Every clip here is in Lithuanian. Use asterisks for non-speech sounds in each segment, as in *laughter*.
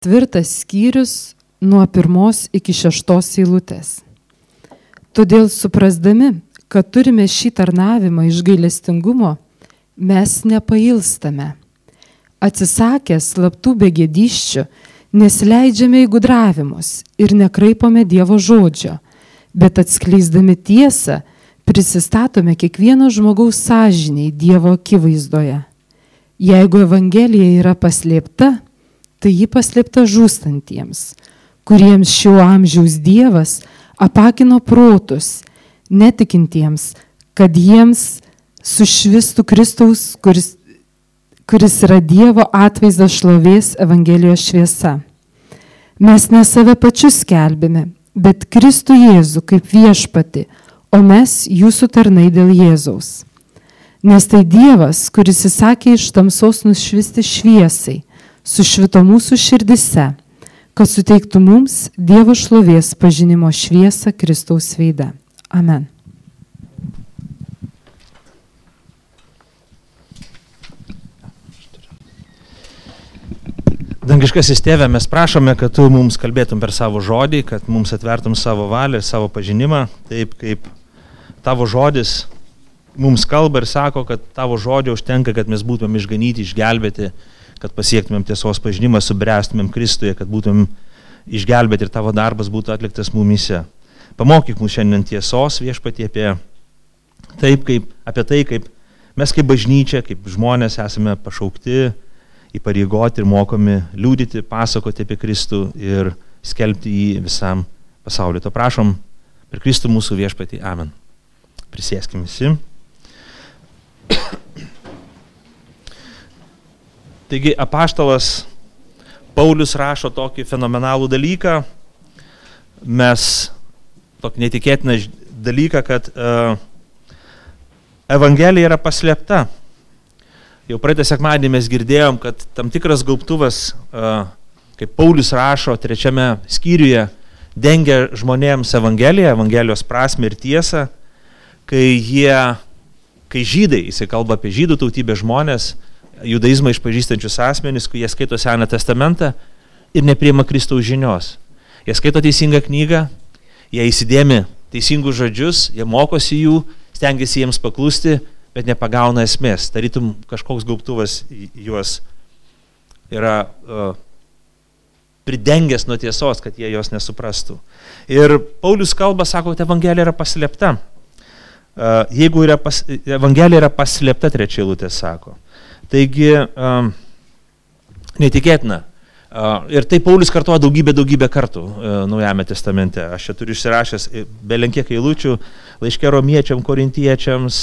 Tvirtas skyrius nuo pirmos iki šeštos eilutės. Todėl suprasdami, kad turime šį tarnavimą iš gailestingumo, mes nepailstame. Atsisakę slaptų begėdyščių, nesileidžiame į gudravimus ir nekraipome Dievo žodžio, bet atskleisdami tiesą, prisistatome kiekvieno žmogaus sąžiniai Dievo akivaizdoje. Jeigu Evangelija yra paslėpta, tai ji paslėpta žūstantiems, kuriems šio amžiaus Dievas apakino protus, netikintiems, kad jiems sušvistų Kristaus, kuris, kuris yra Dievo atvaizdas šlovės Evangelijos šviesa. Mes ne save pačius skelbime, bet Kristų Jėzų kaip viešpati, o mes jūsų tarnai dėl Jėzaus. Nes tai Dievas, kuris įsakė iš tamsos nušvisti šviesai, sušvito mūsų širdise, kad suteiktų mums Dievo šlovės pažinimo šviesą Kristaus veide. Amen. Dangiškasis tėvė, mes prašome, kad tu mums kalbėtum per savo žodį, kad mums atvertum savo valią ir savo pažinimą, taip kaip tavo žodis mums kalba ir sako, kad tavo žodžio užtenka, kad mes būtumėm išganyti, išgelbėti, kad pasiektumėm tiesos pažinimą, subręstumėm Kristuje, kad būtumėm išgelbėti ir tavo darbas būtų atliktas mumise. Pamokyk mus šiandien tiesos viešpatie apie, taip, kaip, apie tai, kaip mes kaip bažnyčia, kaip žmonės esame pašaukti, įpareigoti ir mokomi liūdyti, pasakoti apie Kristų ir skelbti jį visam pasauliu. To prašom per Kristų mūsų viešpatį. Amen. Prisėskim visi. Taigi apaštalas Paulius rašo tokį fenomenalų dalyką. Mes tokį netikėtiną dalyką, kad uh, Evangelija yra paslėpta. Jau praeitą sekmadienį mes girdėjom, kad tam tikras gaubtuvas, uh, kaip Paulius rašo trečiame skyriuje, dengia žmonėms Evangeliją, Evangelijos prasme ir tiesą, kai jie, kai žydai, jisai kalba apie žydų tautybę žmonės, judaizmą išpažįstančius asmenys, kai jie skaito Seną testamentą ir nepriema Kristaus žinios. Jie skaito teisingą knygą, jie įsidėmi teisingus žodžius, jie mokosi jų, stengiasi jiems paklusti, bet nepagauna esmės. Tarytum kažkoks gaubtuvas juos yra uh, pridengęs nuo tiesos, kad jie jos nesuprastų. Ir Paulius kalba, sako, kad Evangelija yra paslėpta. Uh, jeigu yra pas, Evangelija yra paslėpta, trečia eilutė sako. Taigi, netikėtina, Ir tai Paulius kartuoja daugybę, daugybę kartų Naujame testamente. Aš čia turiu išsirašęs belenkiek eilučių laiškė romiečiam, korintiečiams,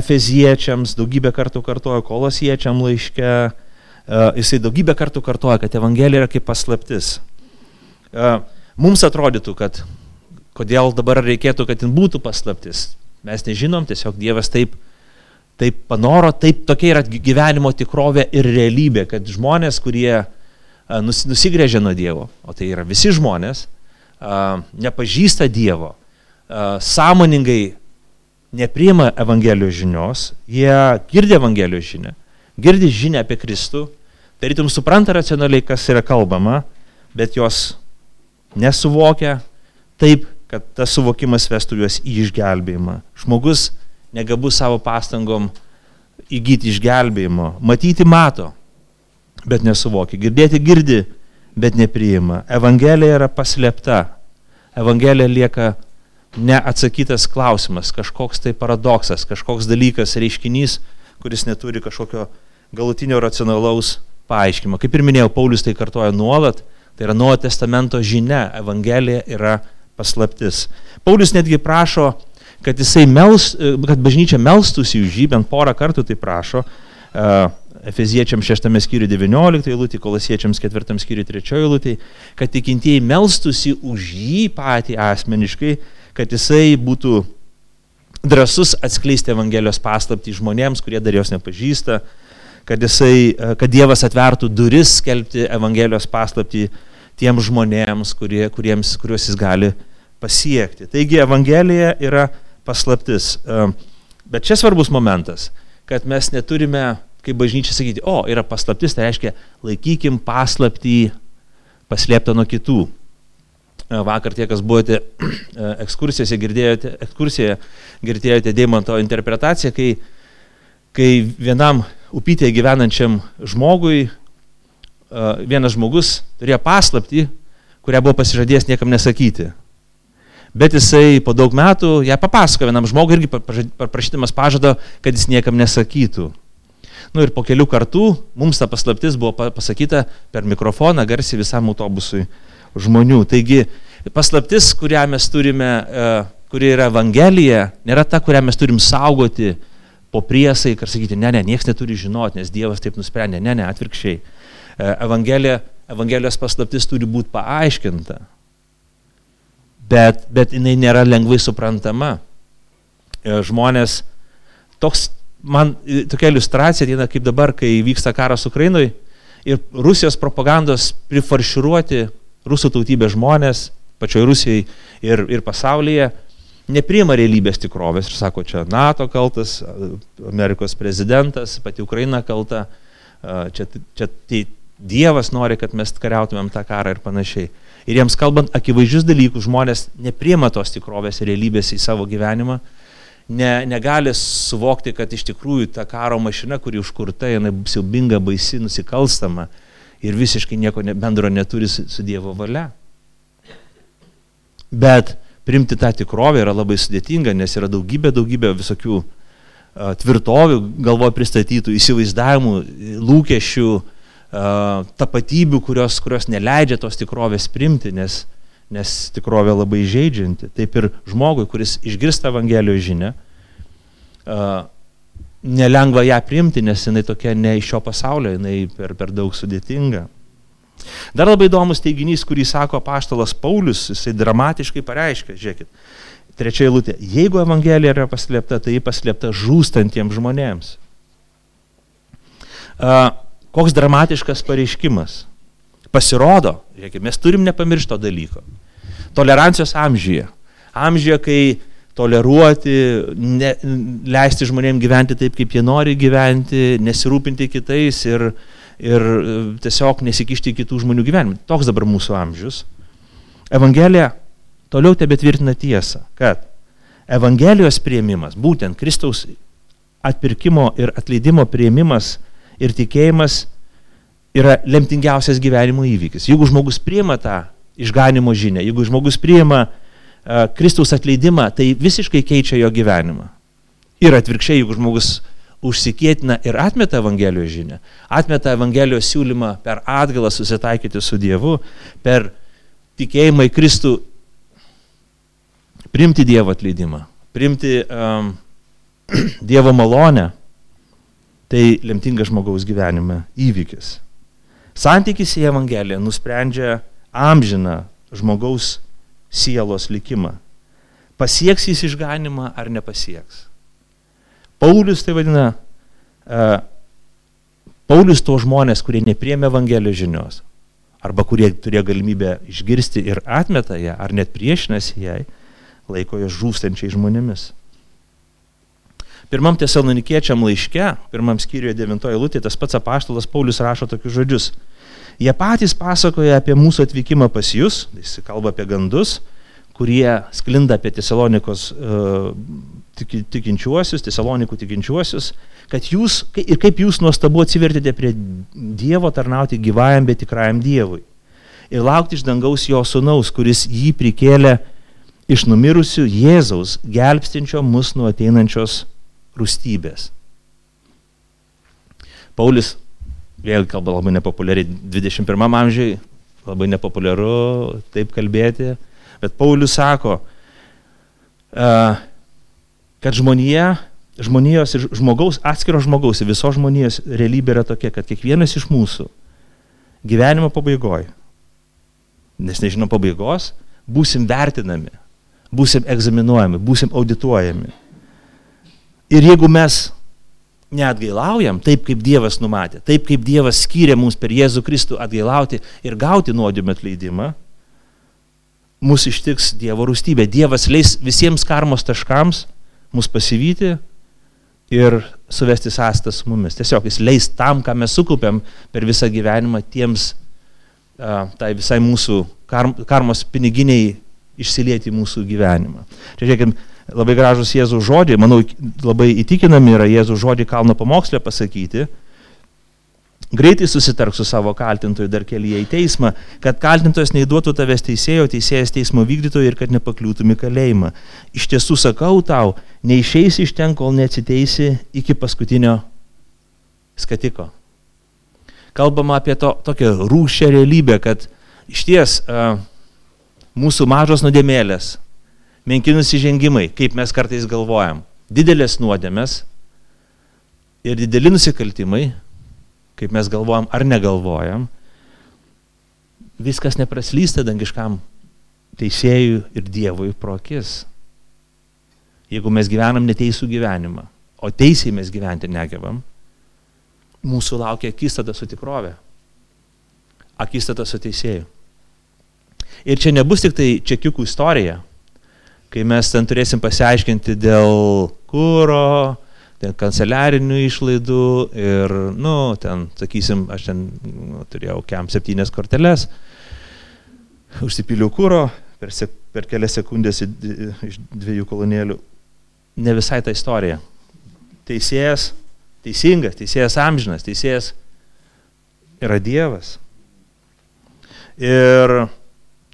efeziečiams, daugybę kartų kartuoja kolosiečiam laiškė. Jisai daugybę kartų kartuoja, kad Evangelija yra kaip paslaptis. Mums atrodytų, kad kodėl dabar reikėtų, kad jin būtų paslaptis. Mes nežinom, tiesiog Dievas taip taip panoro, taip tokia yra gyvenimo tikrovė ir realybė, kad žmonės, kurie nusigrėžia nuo Dievo, o tai yra visi žmonės, nepažįsta Dievo, sąmoningai nepriima Evangelijos žinios, jie girdi Evangelijos žinią, girdi žinią apie Kristų, tarytum supranta racionaliai, kas yra kalbama, bet jos nesuvokia taip, kad tas suvokimas vestų juos į išgelbėjimą. Žmogus negabus savo pastangom įgyti išgelbėjimo. Matyti mato, bet nesuvokia. Girdėti girdi, bet nepriima. Evangelija yra paslėpta. Evangelija lieka neatsakytas klausimas, kažkoks tai paradoksas, kažkoks dalykas, reiškinys, kuris neturi kažkokio galutinio racionalaus paaiškimo. Kaip ir minėjau, Paulius tai kartoja nuolat, tai yra Nuovo testamento žinia, Evangelija yra paslaptis. Paulius netgi prašo kad mels, e, kad bažnyčia melstųsi už jį, bent porą kartų tai prašo. Uh, Efeziečiam 6 skyriui 19 eilutė, kolosiečiams 4 skyriui 3 eilutė, kad tikintieji melstųsi už jį patį asmeniškai, kad jisai būtų drasus atskleisti Evangelijos paslapti žmonėms, kurie dar jos nepažįsta, kad, jisai, e, kad Dievas atvertų duris skelbti Evangelijos paslapti tiems žmonėms, kurie, kuriems, kuriuos jis gali pasiekti. Taigi Evangelija yra paslaptis. Bet čia svarbus momentas, kad mes neturime kaip bažnyčia sakyti, o, yra paslaptis, tai reiškia, laikykim paslaptį paslėptą nuo kitų. E, vakar tie, kas buvote ekskursijose, girdėjote, ekskursijoje girdėjote Deimanto interpretaciją, kai, kai vienam upytėje gyvenančiam žmogui vienas žmogus turėjo paslapti, kurią buvo pasižadėjęs niekam nesakyti. Bet jisai po daug metų ją papasakojo vienam žmogui irgi paprašydamas pažado, kad jis niekam nesakytų. Nu ir po kelių kartų mums ta paslaptis buvo pasakyta per mikrofoną garsiai visam autobusui žmonių. Taigi paslaptis, kurią mes turime, kuri yra Evangelija, nėra ta, kurią mes turim saugoti po priesai ir sakyti, ne, ne, niekas neturi žinoti, nes Dievas taip nusprendė. Ne, ne, atvirkščiai. Evangelija, Evangelijos paslaptis turi būti paaiškinta. Bet, bet jinai nėra lengvai suprantama. E, žmonės, toks, man tokia iliustracija ateina kaip dabar, kai vyksta karas Ukrainoje ir Rusijos propagandos prifarširuoti rusų tautybės žmonės, pačioje Rusijoje ir, ir pasaulyje, nepriima realybės tikrovės ir sako, čia NATO kaltas, Amerikos prezidentas, pati Ukraina kalta, čia, čia tai Dievas nori, kad mes kariautumėm tą karą ir panašiai. Ir jiems kalbant akivaizdžius dalykus, žmonės nepriema tos tikrovės ir realybės į savo gyvenimą, ne, negali suvokti, kad iš tikrųjų ta karo mašina, kuri užkurta, jinai siaubinga, baisi, nusikalstama ir visiškai nieko bendro neturi su, su Dievo valia. Bet primti tą tikrovę yra labai sudėtinga, nes yra daugybė, daugybė visokių tvirtovių galvoje pristatytų, įsivaizdavimų, lūkesčių, tapatybių, kurios, kurios neleidžia tos tikrovės primti, nes, nes tikrovė labai žaidžianti. Taip ir žmogui, kuris išgirsta Evangelijos žinę, nelengva ją priimti, nes jinai tokia ne iš šio pasaulio, jinai per, per daug sudėtinga. Dar labai įdomus teiginys, kurį sako paštalas Paulius, jisai dramatiškai pareiškia, žiūrėkit, trečia eilutė, jeigu Evangelija yra paslėpta, tai ji paslėpta žūstantiems žmonėms. Uh, Koks dramatiškas pareiškimas. Pasirodo, žiūrėkime, mes turim nepamiršto dalyko. Tolerancijos amžyje. Amžyje, kai toleruoti, ne, leisti žmonėms gyventi taip, kaip jie nori gyventi, nesirūpinti kitais ir, ir tiesiog nesikišti į kitų žmonių gyvenimą. Toks dabar mūsų amžius. Evangelija toliau tebe tvirtina tiesą, kad Evangelijos prieimimas, būtent Kristaus atpirkimo ir atleidimo prieimimas ir tikėjimas yra lemtingiausias gyvenimo įvykis. Jeigu žmogus priima tą išganimo žinę, jeigu žmogus priima uh, Kristaus atleidimą, tai visiškai keičia jo gyvenimą. Ir atvirkščiai, jeigu žmogus užsikėtina ir atmeta Evangelijos žinę, atmeta Evangelijos siūlymą per atgalą susitaikyti su Dievu, per tikėjimą į Kristų primti Dievo atleidimą, primti um, *clears throat* Dievo malonę, Tai lemtingas žmogaus gyvenime įvykis. Santykis į Evangeliją nusprendžia amžiną žmogaus sielos likimą. Pasieks jis išganimą ar nepasieks. Paulius tai vadina, uh, Paulius to žmonės, kurie nepriemė Evangelijos žinios, arba kurie turėjo galimybę išgirsti ir atmeta ją, ar net priešinasi jai, laiko jos žūstančiai žmonėmis. Pirmam tesalonikiečiam laiške, pirmam skyriuje devintoje lūtė, tas pats apaštalas Paulius rašo tokius žodžius. Jie patys pasakoja apie mūsų atvykimą pas jūs, jis kalba apie gandus, kurie sklinda apie tesalonikos uh, tik, tikinčiuosius, tesalonikų tikinčiuosius, kad jūs ir kaip jūs nuostabu atsivertėte prie Dievo tarnauti gyvajam, bet tikrajam Dievui. Ir laukti iš dangaus jo sunaus, kuris jį prikėlė iš numirusių Jėzaus, gelbstinčio mus nuo ateinančios rūstybės. Paulius vėl kalba labai nepopuliariai 21 amžiai, labai nepopuliaru taip kalbėti, bet Paulius sako, kad žmonija, žmonijos ir žmogaus, atskiro žmogaus ir visos žmonijos realybė yra tokia, kad kiekvienas iš mūsų gyvenimo pabaigoje, nes nežinom pabaigos, būsim vertinami, būsim egzaminuojami, būsim audituojami. Ir jeigu mes neatgailaujam taip, kaip Dievas numatė, taip kaip Dievas skyrė mums per Jėzų Kristų atgailauti ir gauti nuodėmę atleidimą, mus ištiks Dievo rūstybė. Dievas leis visiems karmos taškams mus pasivyti ir suvesti sąstą su mumis. Tiesiog jis leis tam, ką mes sukaupėm per visą gyvenimą, tiems, tai visai mūsų karm, karmos piniginiai išsilieti mūsų gyvenimą. Čia žiūrėkime, labai gražus Jėzų žodžiai, manau, labai įtikinami yra Jėzų žodžiai kalno pamokslė pasakyti, Greitai susitark su savo kaltintoju dar kelyje į teismą, kad kaltintojas neįduotų tavęs teisėjo, teisėjas teismo vykdytojo ir kad nepakliūtum į kalėjimą. Iš tiesų sakau tau, neišeisi iš ten, kol neatsiteisi iki paskutinio skatiko. Kalbama apie to, tokią rūšę realybę, kad iš ties uh, mūsų mažos nuodėmėlės, menki nusižengimai, kaip mes kartais galvojam, didelės nuodėmės ir dideli nusikaltimai kaip mes galvojam ar negalvojam, viskas nepraslysta dangiškam teisėjui ir Dievui pro akis. Jeigu mes gyvenam neteisų gyvenimą, o teisiai mes gyventi negebam, mūsų laukia akistata su tikrove, akistata su teisėju. Ir čia nebus tik tai čekiukų istorija, kai mes ten turėsim pasiaiškinti dėl kūro, ten kanceliarinių išlaidų ir, nu, ten, sakysim, aš ten nu, turėjau kem septynės korteles, užsipiliau kūro per, se, per kelias sekundės iš dviejų kolonėlių. Ne visai ta istorija. Teisėjas, teisingas, teisėjas amžinas, teisėjas yra Dievas. Ir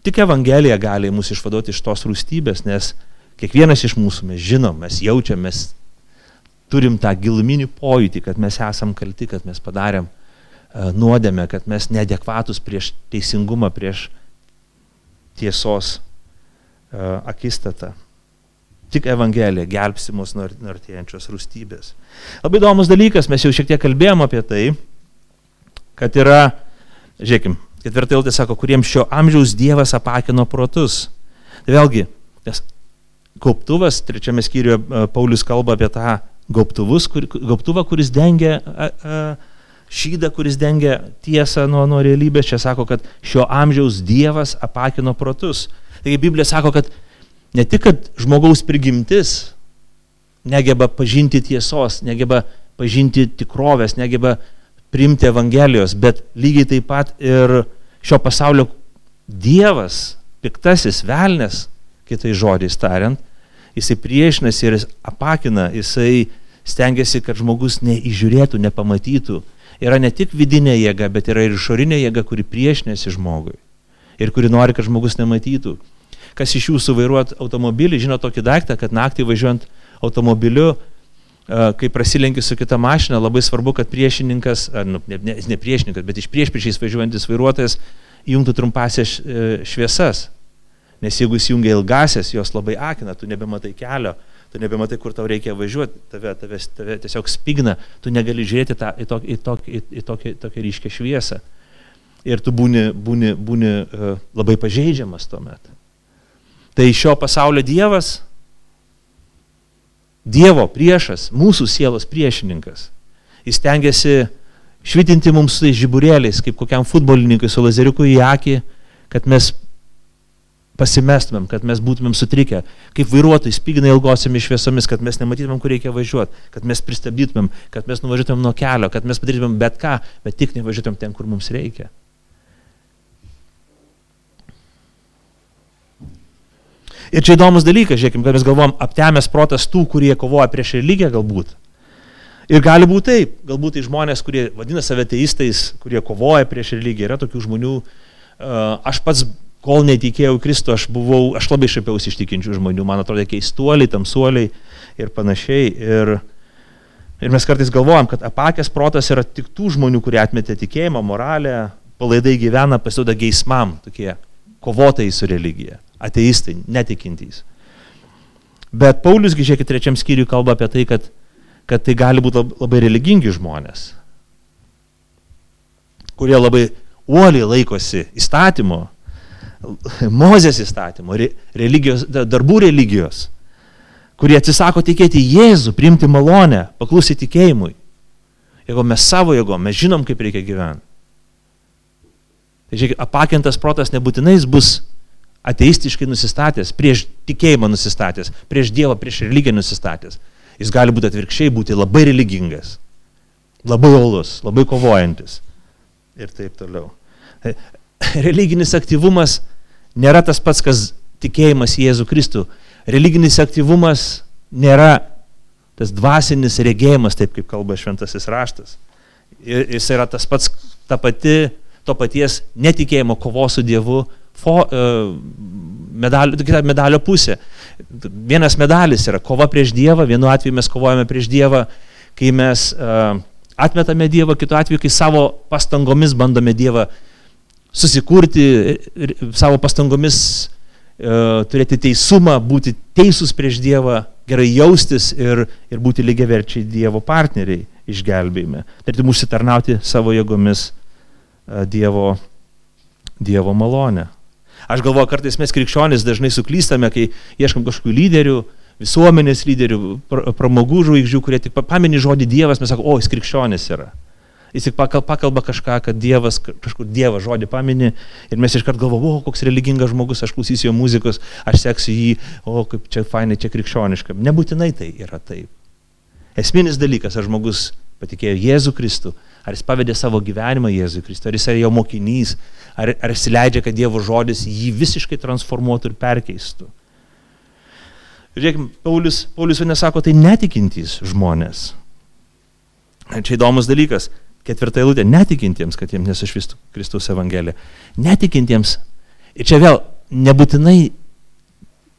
tik Evangelija gali mus išvaduoti iš tos rūstybės, nes kiekvienas iš mūsų mes žinom, mes jaučiam, mes turim tą giluminį pojūtį, kad mes esam kalti, kad mes padarėm uh, nuodėmę, kad mes neadekvatus prieš teisingumą, prieš tiesos uh, akistatą. Tik Evangelija gelbsti mus nuo artėjančios rūstybės. Labai įdomus dalykas, mes jau šiek tiek kalbėjom apie tai, kad yra, žiūrėkim, ketvirtai eilutė sako, kuriems šio amžiaus Dievas apakino protus. Tai vėlgi, tas kauptuvas, trečiame skyriuje Paulius kalba apie tą gaubtuvus, kur, gaubtuvą, kuris dengia a, a, šydą, kuris dengia tiesą nuo, nuo realybės. Čia sako, kad šio amžiaus Dievas apakino protus. Taigi Biblija sako, kad ne tik, kad žmogaus prigimtis negeba pažinti tiesos, negeba pažinti tikrovės, negeba priimti Evangelijos, bet lygiai taip pat ir šio pasaulio Dievas, piktasis, velnės, kitai žodžiais tariant, jisai priešinasi ir apakina, jisai stengiasi, kad žmogus neįžiūrėtų, nepamatytų. Yra ne tik vidinė jėga, bet yra ir išorinė jėga, kuri priešinasi žmogui ir kuri nori, kad žmogus nematytų. Kas iš jūsų vairuot automobilį, žino tokį daiktą, kad naktį važiuojant automobiliu, kai prasilenki su kita mašina, labai svarbu, kad priešininkas, nu, ne, ne, priešininkas, bet iš priešpriešiais važiuojantis vairuotojas įjungtų trumpasias e, šviesas. Nes jeigu įsijungia ilgasias, jos labai akina, tu nebematai kelio, tu nebematai, kur tau reikia važiuoti, tave, tave, tave tiesiog spigna, tu negali žiūrėti tą, į, tok, į, tok, į, į tokią, tokią ryškę šviesą. Ir tu būni, būni, būni uh, labai pažeidžiamas tuomet. Tai šio pasaulio Dievas, Dievo priešas, mūsų sielos priešininkas. Jis tengiasi švitinti mums tais žiburėliais, kaip kokiam futbolininkui su lazeriuku į akį, kad mes pasimestumėm, kad mes būtumėm sutrikę, kaip vairuotojai spigina ilgosiomis šviesomis, kad mes nematytumėm, kur reikia važiuoti, kad mes pristabdytumėm, kad mes nuvažiuotumėm nuo kelio, kad mes padarytumėm bet ką, bet tik nevažiuotumėm ten, kur mums reikia. Ir čia įdomus dalykas, žiūrėkime, kad mes galvom aptemęs protas tų, kurie kovoja prieš religiją galbūt. Ir gali būti taip, galbūt tai žmonės, kurie vadina save teistais, kurie kovoja prieš religiją, yra tokių žmonių, aš pats kol netikėjau Kristų, aš buvau, aš labai šaipiausi iš tikinčių žmonių, man atrodo keistuoliai, tamsuoliai ir panašiai. Ir, ir mes kartais galvojam, kad apakęs protas yra tik tų žmonių, kurie atmetė tikėjimą, moralę, palaidai gyvena, pasiduoda geismam, tokie kovotojai su religija, ateistai, netikintys. Bet Paulius, žiūrėkit, trečiam skyriui kalba apie tai, kad, kad tai gali būti labai religingi žmonės, kurie labai uoliai laikosi įstatymo, Mozės įstatymo, religijos, darbų religijos, kurie atsisako tikėti Jėzų, priimti malonę, paklusyti tikėjimui. Jeigu mes savo jėgom, mes žinom, kaip reikia gyventi. Tai žiūrėk, apakintas protas nebūtinai bus ateistiškai nusistatęs, prieš tikėjimą nusistatęs, prieš Dievą, prieš religiją nusistatęs. Jis gali būti atvirkščiai, būti labai religingas, labai olus, labai kovojantis ir taip toliau. *laughs* Religinis aktyvumas nėra tas pats, kas tikėjimas į Jėzų Kristų. Religinis aktyvumas nėra tas dvasinis regėjimas, taip kaip kalba šventasis raštas. Jis yra tas pats, ta pati, to paties netikėjimo kovos su Dievu fo, medalio, kita medalio pusė. Vienas medalis yra kova prieš Dievą, vienu atveju mes kovojame prieš Dievą, kai mes uh, atmetame Dievą, kitu atveju, kai savo pastangomis bandome Dievą susikurti, savo pastangomis uh, turėti teisumą, būti teisūs prieš Dievą, gerai jaustis ir, ir būti lygiaverčiai Dievo partneriai išgelbėjime. Tartum užsitarnauti savo jėgomis Dievo, dievo malonę. Aš galvoju, kartais mes krikščionys dažnai suklystame, kai ieškam kažkokių lyderių, visuomenės lyderių, pramogų žvaigždžių, kurie tik paminį žodį Dievas, mes sakome, o, jis krikščionis yra. Jis tik pakalba kažką, kad Dievas, kažkur Dievą žodį paminį ir mes iškart galvojame, o, koks religingas žmogus, aš klausysiu jo muzikos, aš seksiu jį, o, kaip čia fainai, čia krikščioniška. Nebūtinai tai yra taip. Esminis dalykas, ar žmogus patikėjo Jėzų Kristų, ar jis pavedė savo gyvenimą Jėzui Kristui, ar jis yra jo mokinys, ar, ar jis leidžia, kad Dievo žodis jį visiškai transformuotų ir perkeistų. Žiūrėkime, Paulius, Paulius vienas sako, tai netikintys žmonės. Čia įdomus dalykas. Ketvirta eilutė, netikintiems, kad jiems nesušvistų Kristaus Evangelija. Netikintiems. Ir čia vėl nebūtinai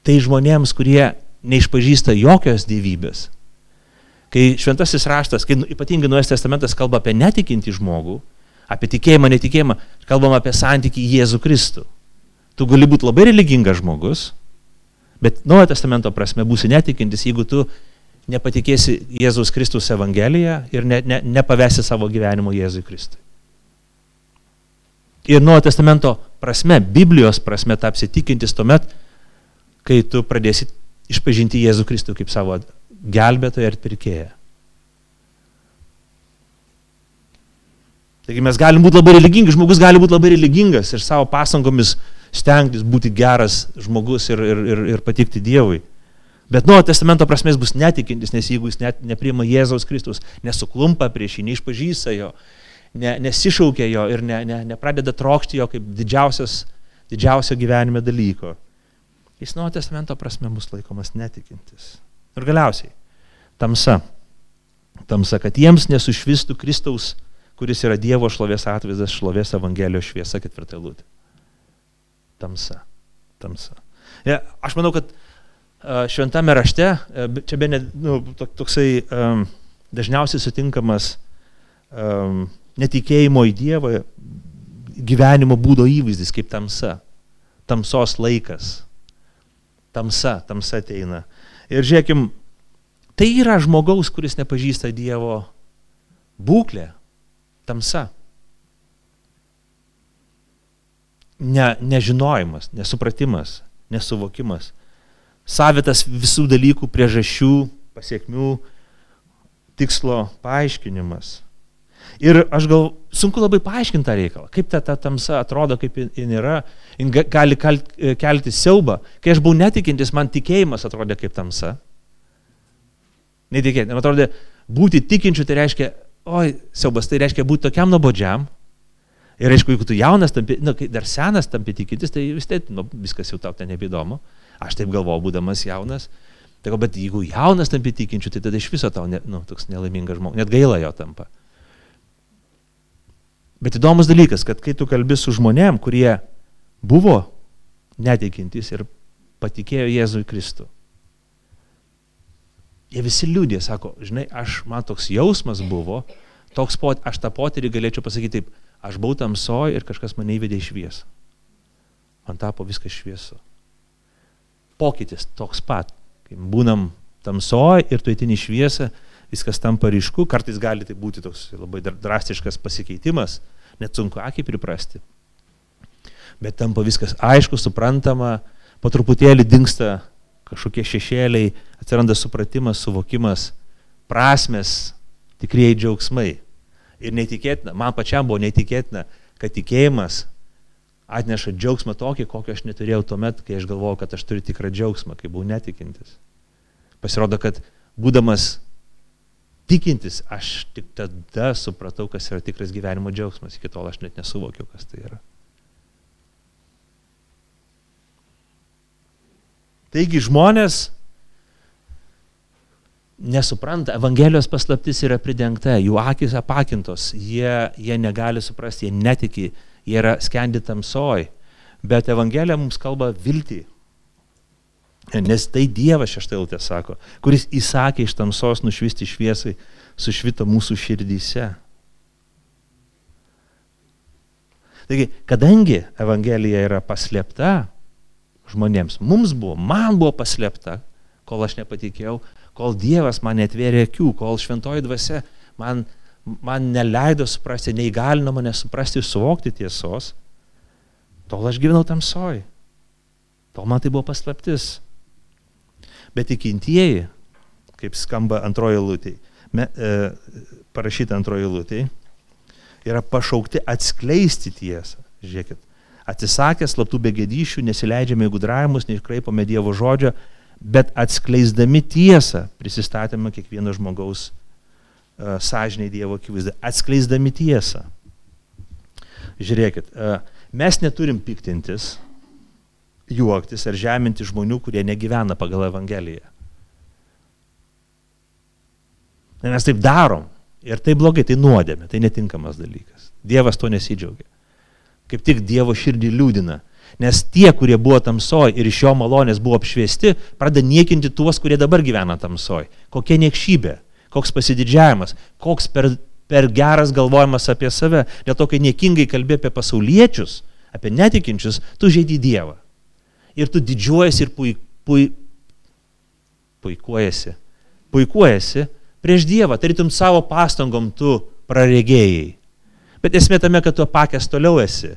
tai žmonėms, kurie neišpažįsta jokios gyvybės. Kai šventasis raštas, kai ypatingai Nuojas testamentas kalba apie netikintį žmogų, apie tikėjimą, netikėjimą, kalbam apie santykį Jėzų Kristų. Tu gali būti labai religingas žmogus, bet Naujojo testamento prasme būsi netikintis, jeigu tu nepatikėsi Jėzaus Kristus Evangeliją ir ne, ne, nepavesi savo gyvenimo Jėzui Kristui. Ir Naujojo testamento prasme, Biblijos prasme tapsi tikintis tuomet, kai tu pradėsi išpažinti Jėzų Kristų kaip savo gelbėtoją ir pirkėją. Taigi mes galim būti labai religingi, žmogus gali būti labai religingas ir savo pasangomis stengtis būti geras žmogus ir, ir, ir, ir patikti Dievui. Bet nuo testamento prasmės bus netikintis, nes jeigu jis net nepriima Jėzaus Kristus, nesuklumpa prieš jį, neišpažįsta jo, ne, nesišaukia jo ir ne, ne, nepradeda trokšti jo kaip didžiausio gyvenime dalyko, jis nuo testamento prasme bus laikomas netikintis. Ir galiausiai, tamsa. Tamsa, kad jiems nesušvistų Kristaus kuris yra Dievo šlovės atvaizdas, šlovės Evangelijos šviesa ketvirtą lūtį. Tamsa. Tamsa. Ja, aš manau, kad šventame rašte, čia be ne, nu, toksai um, dažniausiai sutinkamas um, netikėjimo į Dievą gyvenimo būdo įvaizdis kaip tamsa. Tamsos laikas. Tamsa, tamsa ateina. Ir žiūrėkim, tai yra žmogaus, kuris nepažįsta Dievo būklę, tamsa. Ne, nežinojimas, nesupratimas, nesuvokimas. Savitas visų dalykų priežasčių, pasiekmių, tikslo paaiškinimas. Ir aš gal sunku labai paaiškinti tą reikalą, kaip ta, ta tamsa atrodo, kaip jin yra, jin gali kelti siaubą. Kai aš buvau netikintis, man tikėjimas atrodė kaip tamsa. Netikėti, man atrodė, būti tikinčiu tai reiškia oi, siaubas, tai reiškia būti tokiam nuobodžiam. Ir aišku, jeigu tu jaunas, tampi, nu, dar senas tampi tikintis, tai vis tiek nu, viskas jau tau ten nebeįdomu. Aš taip galvoju, būdamas jaunas. Tai, bet jeigu jaunas tampi tikinčiu, tai tada iš viso tau ne, nu, toks nelaimingas žmogus, net gaila jo tampa. Bet įdomus dalykas, kad kai tu kalbi su žmonėm, kurie buvo netikintys ir patikėjo Jėzui Kristų, Jie visi liūdė, sako, žinai, aš, man toks jausmas buvo, toks pot, aš tą potyrį galėčiau pasakyti taip, aš buvau tamsoj ir kažkas mane įvedė į šviesą. Man tapo viskas šviesu. Pokytis toks pat. Kai būnam tamsoj ir tu įtini šviesą, viskas tampa ryšku, kartais gali tai būti toks labai drastiškas pasikeitimas, net sunku akiai priprasti. Bet tampa viskas aišku, suprantama, po truputėlį dinksta kažkokie šešėliai, atsiranda supratimas, suvokimas, prasmes, tikrieji džiaugsmai. Ir neįtikėtina, man pačiam buvo neįtikėtina, kad tikėjimas atneša džiaugsmą tokį, kokio aš neturėjau tuomet, kai aš galvojau, kad aš turiu tikrą džiaugsmą, kai buvau netikintis. Pasirodo, kad būdamas tikintis, aš tik tada supratau, kas yra tikras gyvenimo džiaugsmas. Iki tol aš net nesuvokiau, kas tai yra. Taigi žmonės nesupranta, Evangelijos paslaptis yra pridengta, jų akis apakintos, jie, jie negali suprasti, jie netiki, jie yra skendi tamsoj, bet Evangelija mums kalba viltį. Nes tai Dievas šeštąjiltė sako, kuris įsakė iš tamsos nušvisti šviesai, sušvito mūsų širdyse. Taigi, kadangi Evangelija yra paslėpta žmonėms, mums buvo, man buvo paslėpta, kol aš nepatikėjau, kol Dievas man netvėrė akių, kol šventoji dvasia man, man neleido suprasti, neįgalino mane suprasti suvokti tiesos, tol aš gyvenau tamsoj. Tol man tai buvo paslaptis. Bet tikintieji, kaip skamba antroji lūtė, e, parašyta antroji lūtė, yra pašaukti atskleisti tiesą. Žiūrėkit, atsisakę slaptų begėdyšių, nesileidžiame į gudravimus, neiškraipome Dievo žodžio, bet atskleisdami tiesą prisistatėme kiekvieno žmogaus uh, sąžiniai Dievo akivaizdą, atskleisdami tiesą. Žiūrėkit, uh, mes neturim piktintis, juoktis ar žeminti žmonių, kurie negyvena pagal Evangeliją. Mes taip darom ir tai blogai, tai nuodėmė, tai netinkamas dalykas. Dievas to nesidžiaugia. Kaip tik Dievo širdį liūdina. Nes tie, kurie buvo tamsoj ir iš jo malonės buvo apšviesti, pradeda niekinti tuos, kurie dabar gyvena tamsoj. Kokia niekšybė, koks pasididžiavimas, koks per, per geras galvojimas apie save. Dėl to, kai niekingai kalbė apie pasauliečius, apie netikinčius, tu žaidži Dievą ir tu didžiuojasi ir pui, pui, puikuojasi, puikuojasi prieš Dievą, tarytum savo pastangom tu praregėjai. Bet esmė tame, kad tu apakęs toliau esi.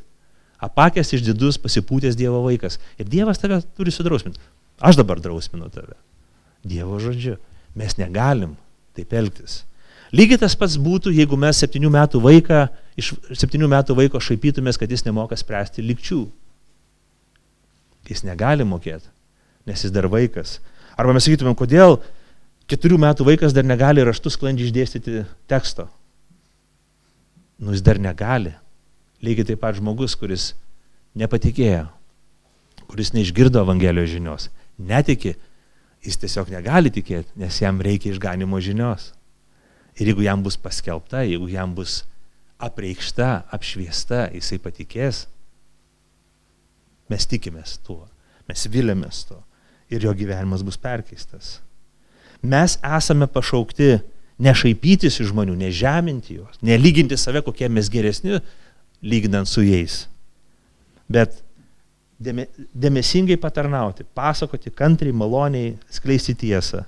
Apakęs išdidus, pasipūtęs Dievo vaikas. Ir Dievas tave turi sudrausminti. Aš dabar drausminu tave. Dievo žodžiu. Mes negalim taip elgtis. Lygiai tas pats būtų, jeigu mes septynių metų vaiką, iš septynių metų vaiko šaipytumės, kad jis nemoka spręsti likčių. Jis negali mokėti, nes jis dar vaikas. Arba mes sakytumėm, kodėl keturių metų vaikas dar negali raštus sklandžiai išdėstyti teksto. Nu, jis dar negali. Lygiai taip pat žmogus, kuris nepatikėjo, kuris neišgirdo Evangelijos žinios, netiki, jis tiesiog negali tikėti, nes jam reikia išganimo žinios. Ir jeigu jam bus paskelbta, jeigu jam bus apreikšta, apšviesta, jisai patikės, Mes tikimės tuo, mes vilėmės to ir jo gyvenimas bus perkeistas. Mes esame pašaukti nešaipytis iš žmonių, nežeminti juos, nelyginti save, kokie mes geresni, lyginant su jais. Bet dėme, dėmesingai patarnauti, pasakoti kantriai, maloniai, skleisti tiesą,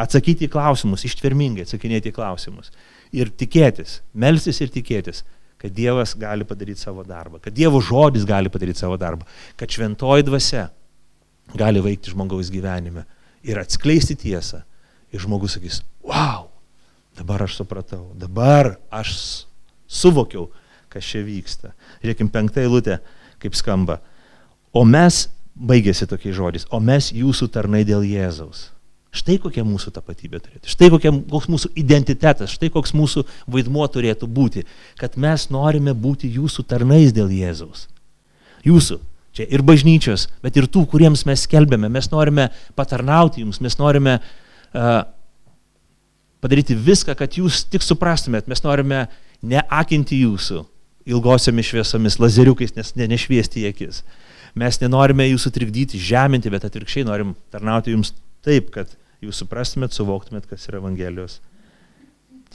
atsakyti į klausimus, ištvermingai atsakinėti į klausimus ir tikėtis, melstis ir tikėtis, kad Dievas gali padaryti savo darbą, kad Dievo žodis gali padaryti savo darbą, kad šventoji dvasia gali veikti žmogaus gyvenime ir atskleisti tiesą. Ir žmogus sakys, wow, dabar aš supratau, dabar aš suvokiau, kas čia vyksta. Žiūrėkim, penktą eilutę, kaip skamba. O mes, baigėsi tokiais žodžiais, o mes jūsų tarnai dėl Jėzaus. Štai kokia mūsų tapatybė turėtų, štai kokia, koks mūsų identitetas, štai koks mūsų vaidmuo turėtų būti, kad mes norime būti jūsų tarnais dėl Jėzaus. Jūsų, čia ir bažnyčios, bet ir tų, kuriems mes skelbėme, mes norime patarnauti jums, mes norime uh, padaryti viską, kad jūs tik suprastumėt, mes norime neakinti jūsų ilgosiomis šviesomis, lazeriukais, nes ne, nešviesti į akis. Mes nenorime jūsų trikdyti, žeminti, bet atvirkščiai norim tarnauti jums taip, kad jūs suprastumėt, suvoktumėt, kas yra Evangelijos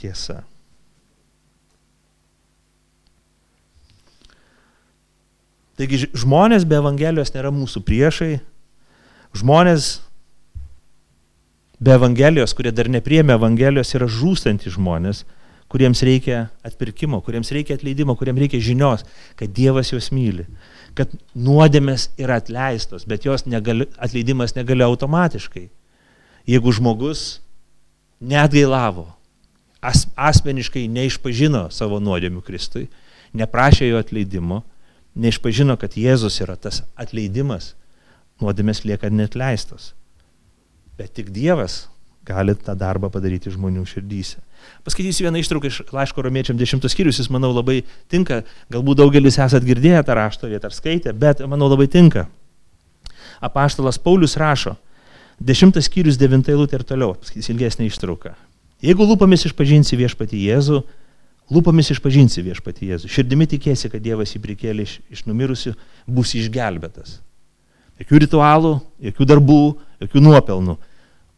tiesa. Taigi žmonės be Evangelijos nėra mūsų priešai, žmonės be Evangelijos, kurie dar nepriemė Evangelijos, yra žūstantys žmonės, kuriems reikia atpirkimo, kuriems reikia atleidimo, kuriems reikia žinios, kad Dievas juos myli, kad nuodėmės yra atleistos, bet jos negali, atleidimas negali automatiškai jeigu žmogus neatgailavo, as, asmeniškai neišpažino savo nuodėmių Kristui, neprašė jo atleidimo, neišpažino, kad Jėzus yra tas atleidimas, nuodėmės lieka netleistos. Bet tik Dievas gali tą darbą padaryti žmonių širdyse. Paskaitysiu vieną ištrauką iš laiško romiečiam 10 skyrius, jis manau labai tinka, galbūt daugelis esat girdėję tą rašto vietą ar skaitę, bet manau labai tinka. Apaštalas Paulius rašo, 10 skyrius 9 eilutė ir toliau, paskaitysiu ilgesnį ištrauką. Jeigu lūpomis išpažinsi viešpati Jėzų, lūpomis išpažinsi viešpati Jėzų, širdimi tikėsi, kad Dievas jį prikėlė iš, iš numirusių, bus išgelbėtas. Jokių ritualų, jokių darbų, jokių nuopelnų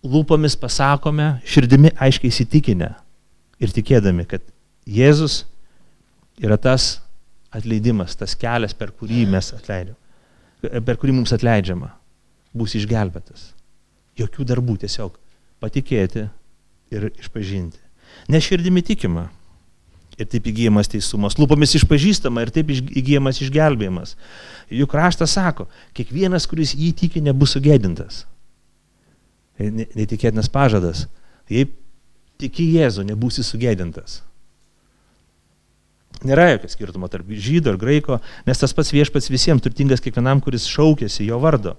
lūpomis pasakome, širdimi aiškiai įsitikinę ir tikėdami, kad Jėzus yra tas atleidimas, tas kelias, per kurį atleidžiam, per kurį mums atleidžiama, bus išgelbėtas. Jokių darbų, tiesiog patikėti ir išpažinti. Ne širdimi tikima ir taip įgyjamas teisumas, lūpomis išpažįstama ir taip įgyjamas išgelbėjimas. Juk raštas sako, kiekvienas, kuris jį tiki, nebus sugėdintas neįtikėtinas pažadas. Jei tiki Jėzų, nebūsi sugėdintas. Nėra jokio skirtumo tarp žydo ir graiko, nes tas pats viešpats visiems turtingas kiekvienam, kuris šaukėsi jo vardo.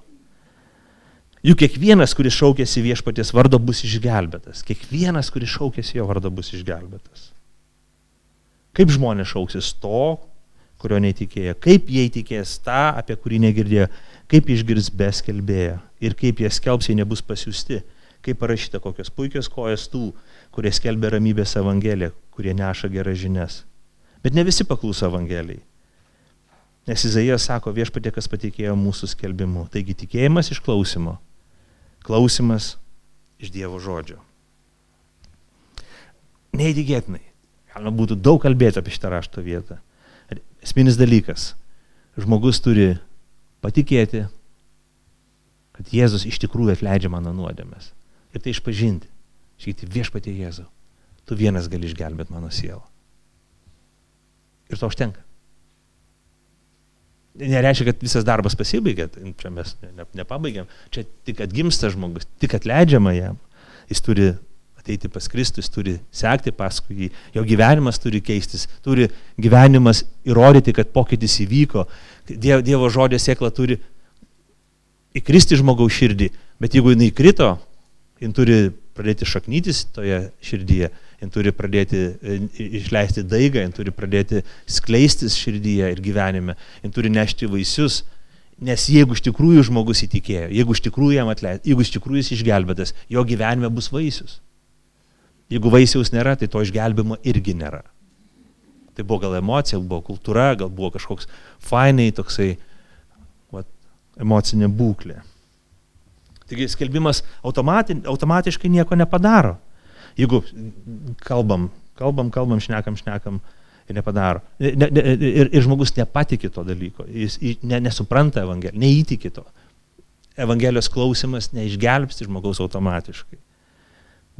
Juk kiekvienas, kuris šaukėsi viešpaties vardo, bus išgelbėtas. Kiekvienas, kuris šaukėsi jo vardo, bus išgelbėtas. Kaip žmonės šauksis to, kurio neįtikėjo? Kaip jie įtikės tą, apie kurį negirdėjo? Kaip išgirs be skelbėjo ir kaip jie skelbs, jei nebus pasiūsti. Kaip parašyta, kokios puikios kojas tų, kurie skelbia ramybės evangeliją, kurie neša geras žinias. Bet ne visi paklūso evangelijai. Nes Izaijas sako viešpatė, kas patikėjo mūsų skelbimu. Taigi tikėjimas iš klausimo, klausimas iš Dievo žodžio. Neįtikėtinai. Galima būtų daug kalbėti apie šitą rašto vietą. Esminis dalykas. Žmogus turi patikėti, kad Jėzus iš tikrųjų atleidžia mano nuodėmės. Ir tai išpažinti. Sakyti, viešpatie Jėzau, tu vienas gali išgelbėti mano sielą. Ir to užtenka. Nereiškia, kad visas darbas pasibaigė, čia mes ne, ne, nepabaigiam. Čia tik atgimsta žmogus, tik atleidžiama jam. Jis turi ateiti pas Kristus, turi sekti paskui jį, jo gyvenimas turi keistis, turi gyvenimas įrodyti, kad pokytis įvyko, Dievo, dievo žodė sėkla turi įkristi žmogaus širdį, bet jeigu jinai krito, jin turi pradėti šaknytis toje širdyje, jin turi pradėti e, išleisti daigą, jin turi pradėti skleistis širdyje ir gyvenime, jin turi nešti vaisius, nes jeigu iš tikrųjų žmogus įtikėjo, jeigu iš tikrųjų jam atleidė, jeigu iš tikrųjų jis išgelbėtas, jo gyvenime bus vaisius. Jeigu vaisiaus nėra, tai to išgelbimo irgi nėra. Tai buvo gal emocija, buvo kultūra, gal buvo kažkoks fainai toksai va, emocinė būklė. Taigi skelbimas automati, automatiškai nieko nepadaro. Jeigu kalbam, kalbam, kalbam, šnekam, šnekam ir nepadaro. Ne, ne, ir, ir žmogus nepatikė to dalyko, jis ne, nesupranta Evangelijos, neįtikė to. Evangelijos klausimas neišgelbsti žmogaus automatiškai.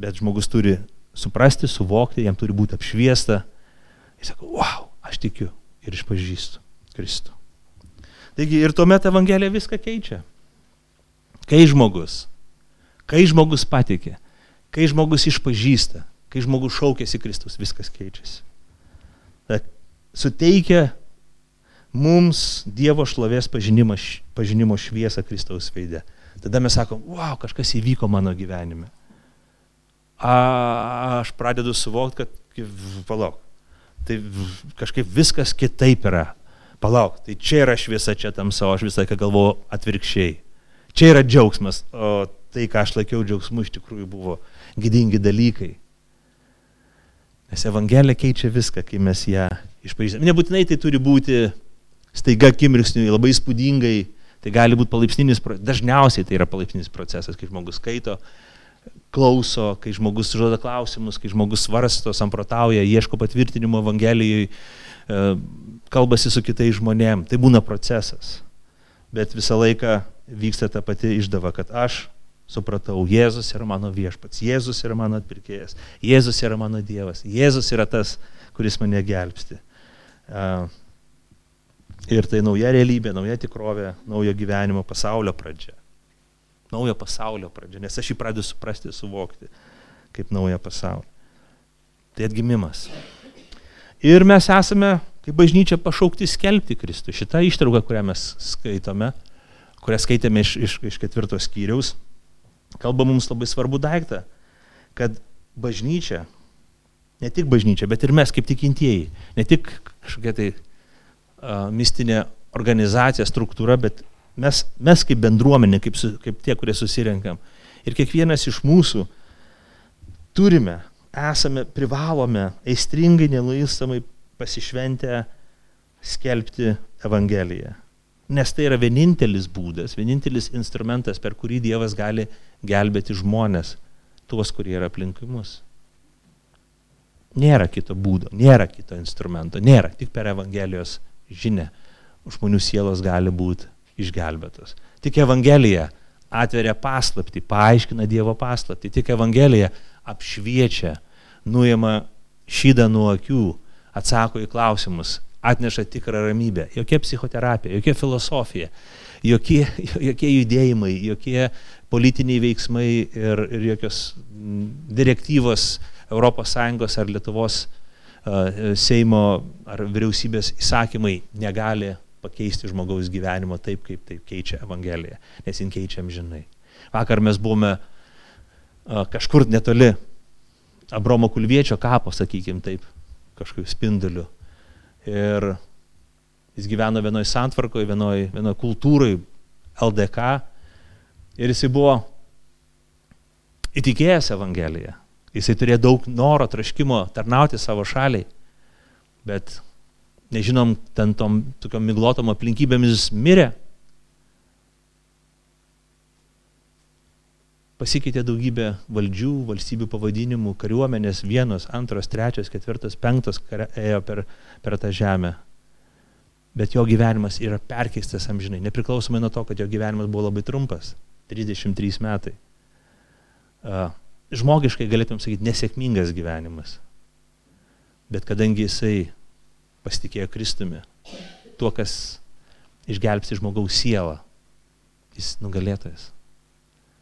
Bet žmogus turi suprasti, suvokti, jam turi būti apšviesta. Jis sako, wow, aš tikiu ir išpažįstu Kristų. Taigi ir tuomet Evangelija viską keičia. Kai žmogus, kai žmogus patikė, kai žmogus išpažįsta, kai žmogus šaukėsi Kristus, viskas keičiasi. Ta, suteikia mums Dievo šlovės pažinimo, pažinimo šviesą Kristaus veidė. Tada mes sakom, wow, kažkas įvyko mano gyvenime a, aš pradedu suvokti, kad, palauk, tai kažkaip viskas kitaip yra. Palauk, tai čia yra šviesa, čia tamsa, o aš visą laiką galvoju atvirkščiai. Čia yra džiaugsmas, o tai, ką aš laikiau džiaugsmu, iš tikrųjų buvo gydingi dalykai. Nes Evangelija keičia viską, kai mes ją išpažįstame. Nebūtinai tai turi būti staiga akimirksniui, labai įspūdingai, tai gali būti palaipsninis, dažniausiai tai yra palaipsninis procesas, kai žmogus skaito, klauso, kai žmogus žoda klausimus, kai žmogus svarsto, samprotauja, ieško patvirtinimo Evangelijai, e, kalbasi su kitais žmonėm. Tai būna procesas. Bet visą laiką vyksta ta pati išdava, kad aš supratau, Jėzus yra mano viešpats, Jėzus yra mano atpirkėjas, Jėzus yra mano Dievas, Jėzus yra tas, kuris mane gelbsti. Ir tai nauja realybė, nauja tikrovė, naujo gyvenimo pasaulio pradžia naujo pasaulio pradžia, nes aš jį pradedu suprasti, suvokti kaip naują pasaulį. Tai atgimimas. Ir mes esame, kaip bažnyčia, pašaukti skelbti Kristų. Šitą ištrauką, kurią mes skaitome, kurią skaitėme iš, iš, iš ketvirtos skyriaus, kalba mums labai svarbu daiktą. kad bažnyčia, ne tik bažnyčia, bet ir mes kaip tikintieji, ne tik kažkokia tai uh, mistinė organizacija, struktūra, bet mes, mes kaip bendruomenė, kaip, su, kaip tie, kurie susirenkam. Ir kiekvienas iš mūsų turime, esame, privalome aistringai, neluistamai pasišventę skelbti Evangeliją. Nes tai yra vienintelis būdas, vienintelis instrumentas, per kurį Dievas gali gelbėti žmonės, tuos, kurie yra aplinkui mus. Nėra kito būdo, nėra kito instrumento, nėra. Tik per Evangelijos žinę žmonių sielos gali būti išgelbėtos. Tik Evangelija atveria paslapti, paaiškina Dievo paslapti. Tik Evangelija apšviečia, nuima šydą nuo akių, atsako į klausimus, atneša tikrą ramybę. Jokia psichoterapija, jokia filosofija, jokie, *laughs* jokie judėjimai, jokie politiniai veiksmai ir, ir jokios direktyvos ES ar Lietuvos uh, Seimo ar vyriausybės įsakymai negali pakeisti žmogaus gyvenimo taip, kaip tai keičia Evangelija, nes jin keičia amžinai. Vakar mes buvome uh, kažkur netoli Abromo Kulviečio kapo, sakykim taip, kažkokiu spinduliu. Ir jis gyveno vienoje santvarkoje, vienoje vienoj kultūroje, LDK. Ir jisai buvo įtikėjęs Evangeliją. Jisai turėjo daug noro, traškimo tarnauti savo šaliai. Bet nežinom, ten tom tokiom miglotom aplinkybėmis mirė. Pasikeitė daugybė valdžių, valstybių pavadinimų, kariuomenės, vienos, antros, trečios, ketvirtos, penktos ėjo per, per tą žemę. Bet jo gyvenimas yra perkeistas amžinai, nepriklausomai nuo to, kad jo gyvenimas buvo labai trumpas - 33 metai. Žmogiškai galėtum sakyti nesėkmingas gyvenimas. Bet kadangi jisai pasitikėjo Kristumi, tuo, kas išgelbsti žmogaus sielą, jis nugalėtojas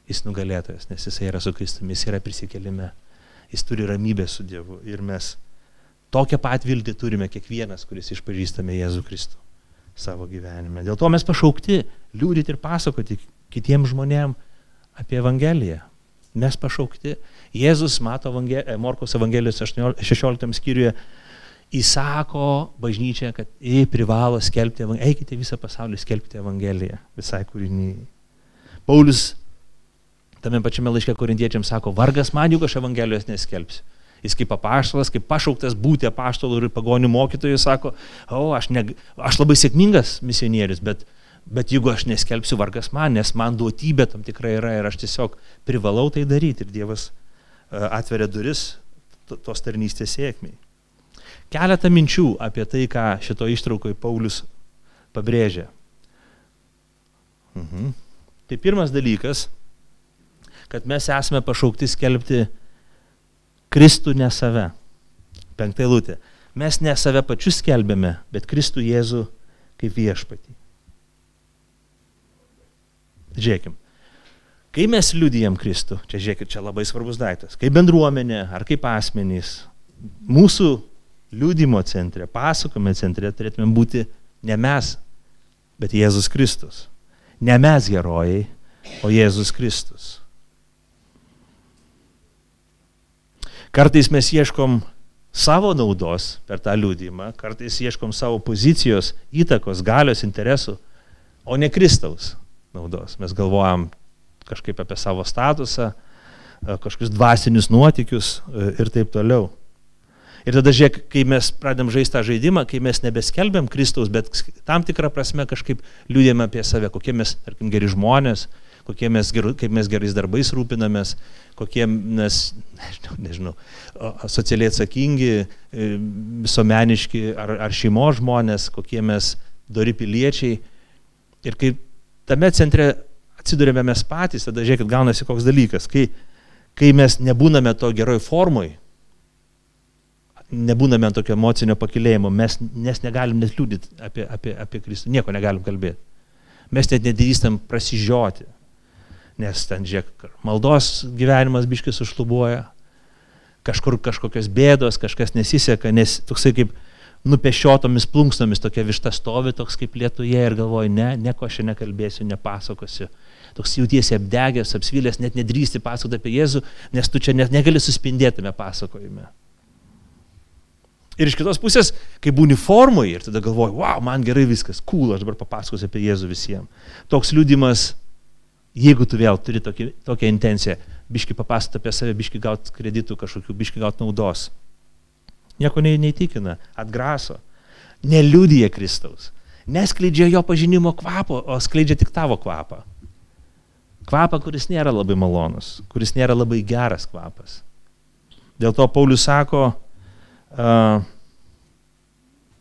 jis nugalėtojas, nes jisai yra su Kristumi, jis yra prisikelime, jis turi ramybę su Dievu. Ir mes tokią pat viltį turime kiekvienas, kuris išpažįstame Jėzų Kristų savo gyvenime. Dėl to mes pašaukti liūdyti ir pasakoti kitiems žmonėms apie Evangeliją. Mes pašaukti. Jėzus mato evangel... E, Morkos Evangelijos 16 skyriuje įsako bažnyčią, kad jie privalo skelbti Evangeliją. Eikite visą pasaulį skelbti Evangeliją visai kūriniai. Paulius Tame pačiame laiške korintiečiams sako, vargas man, juk aš Evangelijos neskelbsiu. Jis kaip apaštalas, kaip pašauktas būti apaštalu ir pagonių mokytojų sako, o, aš, ne, aš labai sėkmingas misionierius, bet, bet jeigu aš neskelbsiu vargas man, nes man duotybė tam tikrai yra ir aš tiesiog privalau tai daryti ir Dievas e, atveria duris tos tarnystės sėkmiai. Keletą minčių apie tai, ką šito ištraukoje Paulius pabrėžia. Mhm. Tai pirmas dalykas kad mes esame pašaukti skelbti Kristų ne save. Penktą eilutę. Mes ne save pačius skelbėme, bet Kristų Jėzų kaip viešpatį. Žiūrėkim. Kai mes liudijam Kristų, čia žiūrėkit, čia labai svarbus daiktas, kaip bendruomenė ar kaip asmenys, mūsų liūdimo centre, pasakome centre turėtume būti ne mes, bet Jėzus Kristus. Ne mes herojai, o Jėzus Kristus. Kartais mes ieškom savo naudos per tą liūdimą, kartais ieškom savo pozicijos, įtakos, galios, interesų, o ne Kristaus naudos. Mes galvojam kažkaip apie savo statusą, e, kažkokius dvasinius nuotikius e, ir taip toliau. Ir tada žiūrėk, kai mes pradėm žaisti tą žaidimą, kai mes nebeskelbėm Kristaus, bet tam tikrą prasme kažkaip liūdėme apie save, kokie mes, tarkim, geri žmonės, kokie mes, kaip mes gerais darbais rūpinamės, kokie mes, nežinau, nežinau socialiai atsakingi, e, visuomeniški ar, ar šeimos žmonės, kokie mes dori piliečiai. Ir kai tame centre atsidurėme mes patys, tada žiūrėkit, gaunasi koks dalykas, kai, kai mes nebūname to geroj formui, nebūname tokio emocinio pakilėjimo, mes nes negalim net liūdyti apie, apie, apie Kristų, nieko negalim kalbėti. Mes net nedrįstam prasižioti nes ten, žiūrėk, maldos gyvenimas biškis užšlubuoja, kažkur kažkokios bėdos, kažkas nesiseka, nes toksai kaip nupešiotomis plunksnomis tokia višta stovi toks kaip lietuje ir galvoji, ne, nieko aš nekalbėsiu, nepasakosiu. Toks jautiesi apdegęs, apsvilęs, net nedrįsti pasakoti apie Jėzų, nes tu čia net negali suspindėtume pasakojime. Ir iš kitos pusės, kai būni formoje ir tada galvoji, wow, man gerai viskas, cool, aš dabar papasakosiu apie Jėzų visiems. Toks liūdimas, jeigu tu vėl turi tokį, tokią intenciją, biški papasakoti apie save, biški gauti kreditų kažkokių, biški gauti naudos. Nieko neįtikina, atgraso, neliūdija Kristaus, neskleidžia jo pažinimo kvapo, o skleidžia tik tavo kvapą. Kvapą, kuris nėra labai malonus, kuris nėra labai geras kvapas. Dėl to Paulius sako, uh,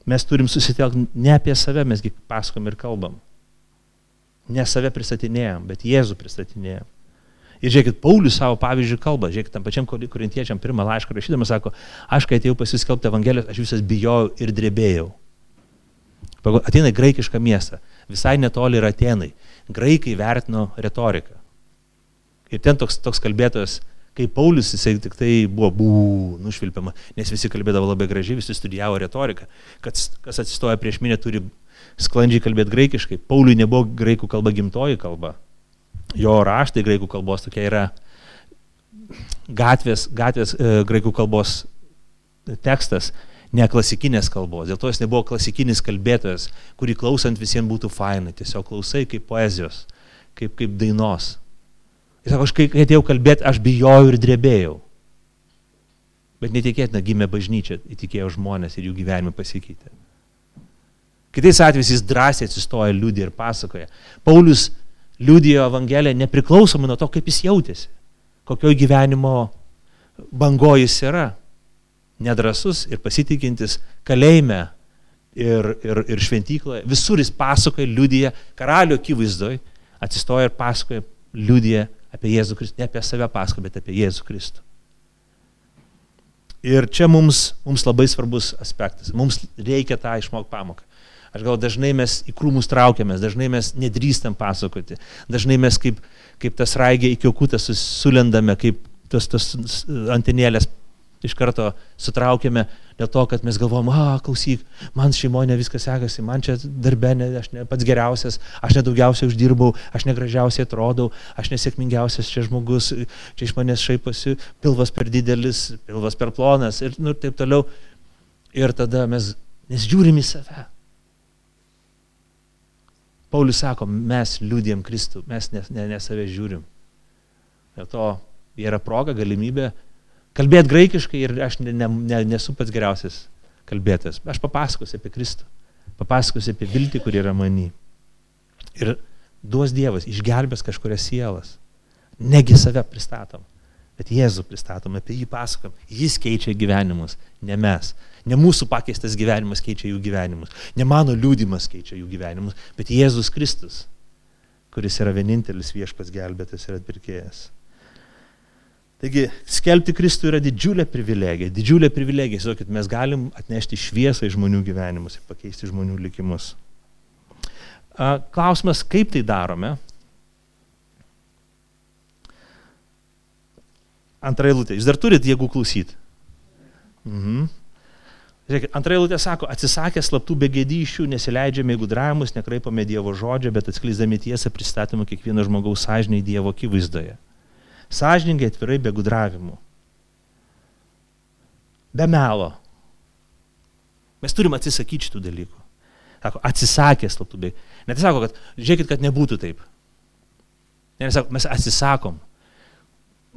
mes turim susitelkti ne apie save, mesgi pasakom ir kalbam. Ne save pristatinėjom, bet Jėzų pristatinėjom. Ir žiūrėkit, Paulius savo pavyzdžių kalba, žiūrėkit, tam pačiam korintiečiam pirmą laišką rašydamas sako, aš kai atėjau pasiskelbti Evangelijos, aš visas bijojau ir drebėjau. Ateina į graikišką miestą, visai netoli yra Atenai. Graikai vertino retoriką. Ir ten toks, toks kalbėtojas kaip Paulius, jisai tik tai buvo bū, nušvilpiama, nes visi kalbėdavo labai gražiai, visi studijavo retoriką, kad kas atsistoja prieš minę turi sklandžiai kalbėti graikiškai. Pauliui nebuvo graikų kalba gimtoji kalba. Jo raštai graikų kalbos tokia yra gatvės, gatvės e, graikų kalbos tekstas, ne klasikinės kalbos. Dėl to jis nebuvo klasikinis kalbėtojas, kurį klausant visiems būtų fainai. Tiesiog klausai kaip poezijos, kaip, kaip dainos. Jis sako, aš kai atėjau kalbėti, aš bijojau ir drebėjau. Bet netikėtina gimė bažnyčia, įtikėjo žmonės ir jų gyvenimai pasikeitė. Kitais atvejais jis drąsiai atsistoja, liūdė ir pasakoja. Paulius liūdėjo Evangeliją nepriklausomai nuo to, kaip jis jautėsi, kokio gyvenimo bangojus yra. Nedrasus ir pasitikintis kalėjime ir, ir, ir šventykloje. Visur jis pasakoja, liūdėja, karalių akivaizdoje, atsistoja ir pasakoja, liūdėja apie Jėzų Kristų, ne apie save pasako, bet apie Jėzų Kristų. Ir čia mums, mums labai svarbus aspektas. Mums reikia tą išmokti pamoką. Aš gal dažnai mes į krūmus traukiamės, dažnai mes nedrįstam pasakoti, dažnai mes kaip, kaip tas raigė į kiokutę sulendame, kaip tas, tas antenėlės iš karto sutraukėme dėl to, kad mes galvom, a, klausyk, man šeimoje viskas sekasi, man čia darbė, ne, aš ne pats geriausias, aš nedaugiausiai uždirbau, aš negražiausiai atrodau, aš nesėkmingiausias čia žmogus, čia iš manęs šaiposi, pilvas per didelis, pilvas per plonas ir, nu, taip toliau. Ir tada mes, mes žiūrim į save. Paulius sako, mes liūdėm Kristų, mes ne, ne, ne save žiūrim. Dėl to yra proga, galimybė kalbėti graikiškai ir aš ne, ne, ne, nesu pats geriausias kalbėtas. Aš papasakosiu apie Kristų, papasakosiu apie viltį, kuri yra many. Ir duos Dievas, išgelbės kažkurias sielas. Negi save pristatom, bet Jėzų pristatom, apie jį pasakom. Jis keičia gyvenimus, ne mes. Ne mūsų pakeistas gyvenimas keičia jų gyvenimus, ne mano liūdimas keičia jų gyvenimus, bet Jėzus Kristus, kuris yra vienintelis viešpas gelbėtas ir atpirkėjas. Taigi, skelbti Kristų yra didžiulė privilegija, didžiulė privilegija, sakykit, mes galim atnešti šviesą į žmonių gyvenimus ir pakeisti žmonių likimus. Klausimas, kaip tai darome? Antra eilutė. Jūs dar turit jėgų klausyti? Mhm. Žiūrėkit, antra eilutė sako, atsisakę slaptų begėdyšių, nesileidžiame į gudravimus, nekraipame Dievo žodžio, bet atskleisdami tiesą pristatome kiekvieno žmogaus sąžiniai Dievo akivaizdoje sąžiningai, atvirai, be gudravimų. Be melo. Mes turim atsisakyti šitų dalykų. Sako, atsisakė slaptų bei. Net sako, kad žiūrėkit, kad nebūtų taip. Ne, sako, mes atsisakom.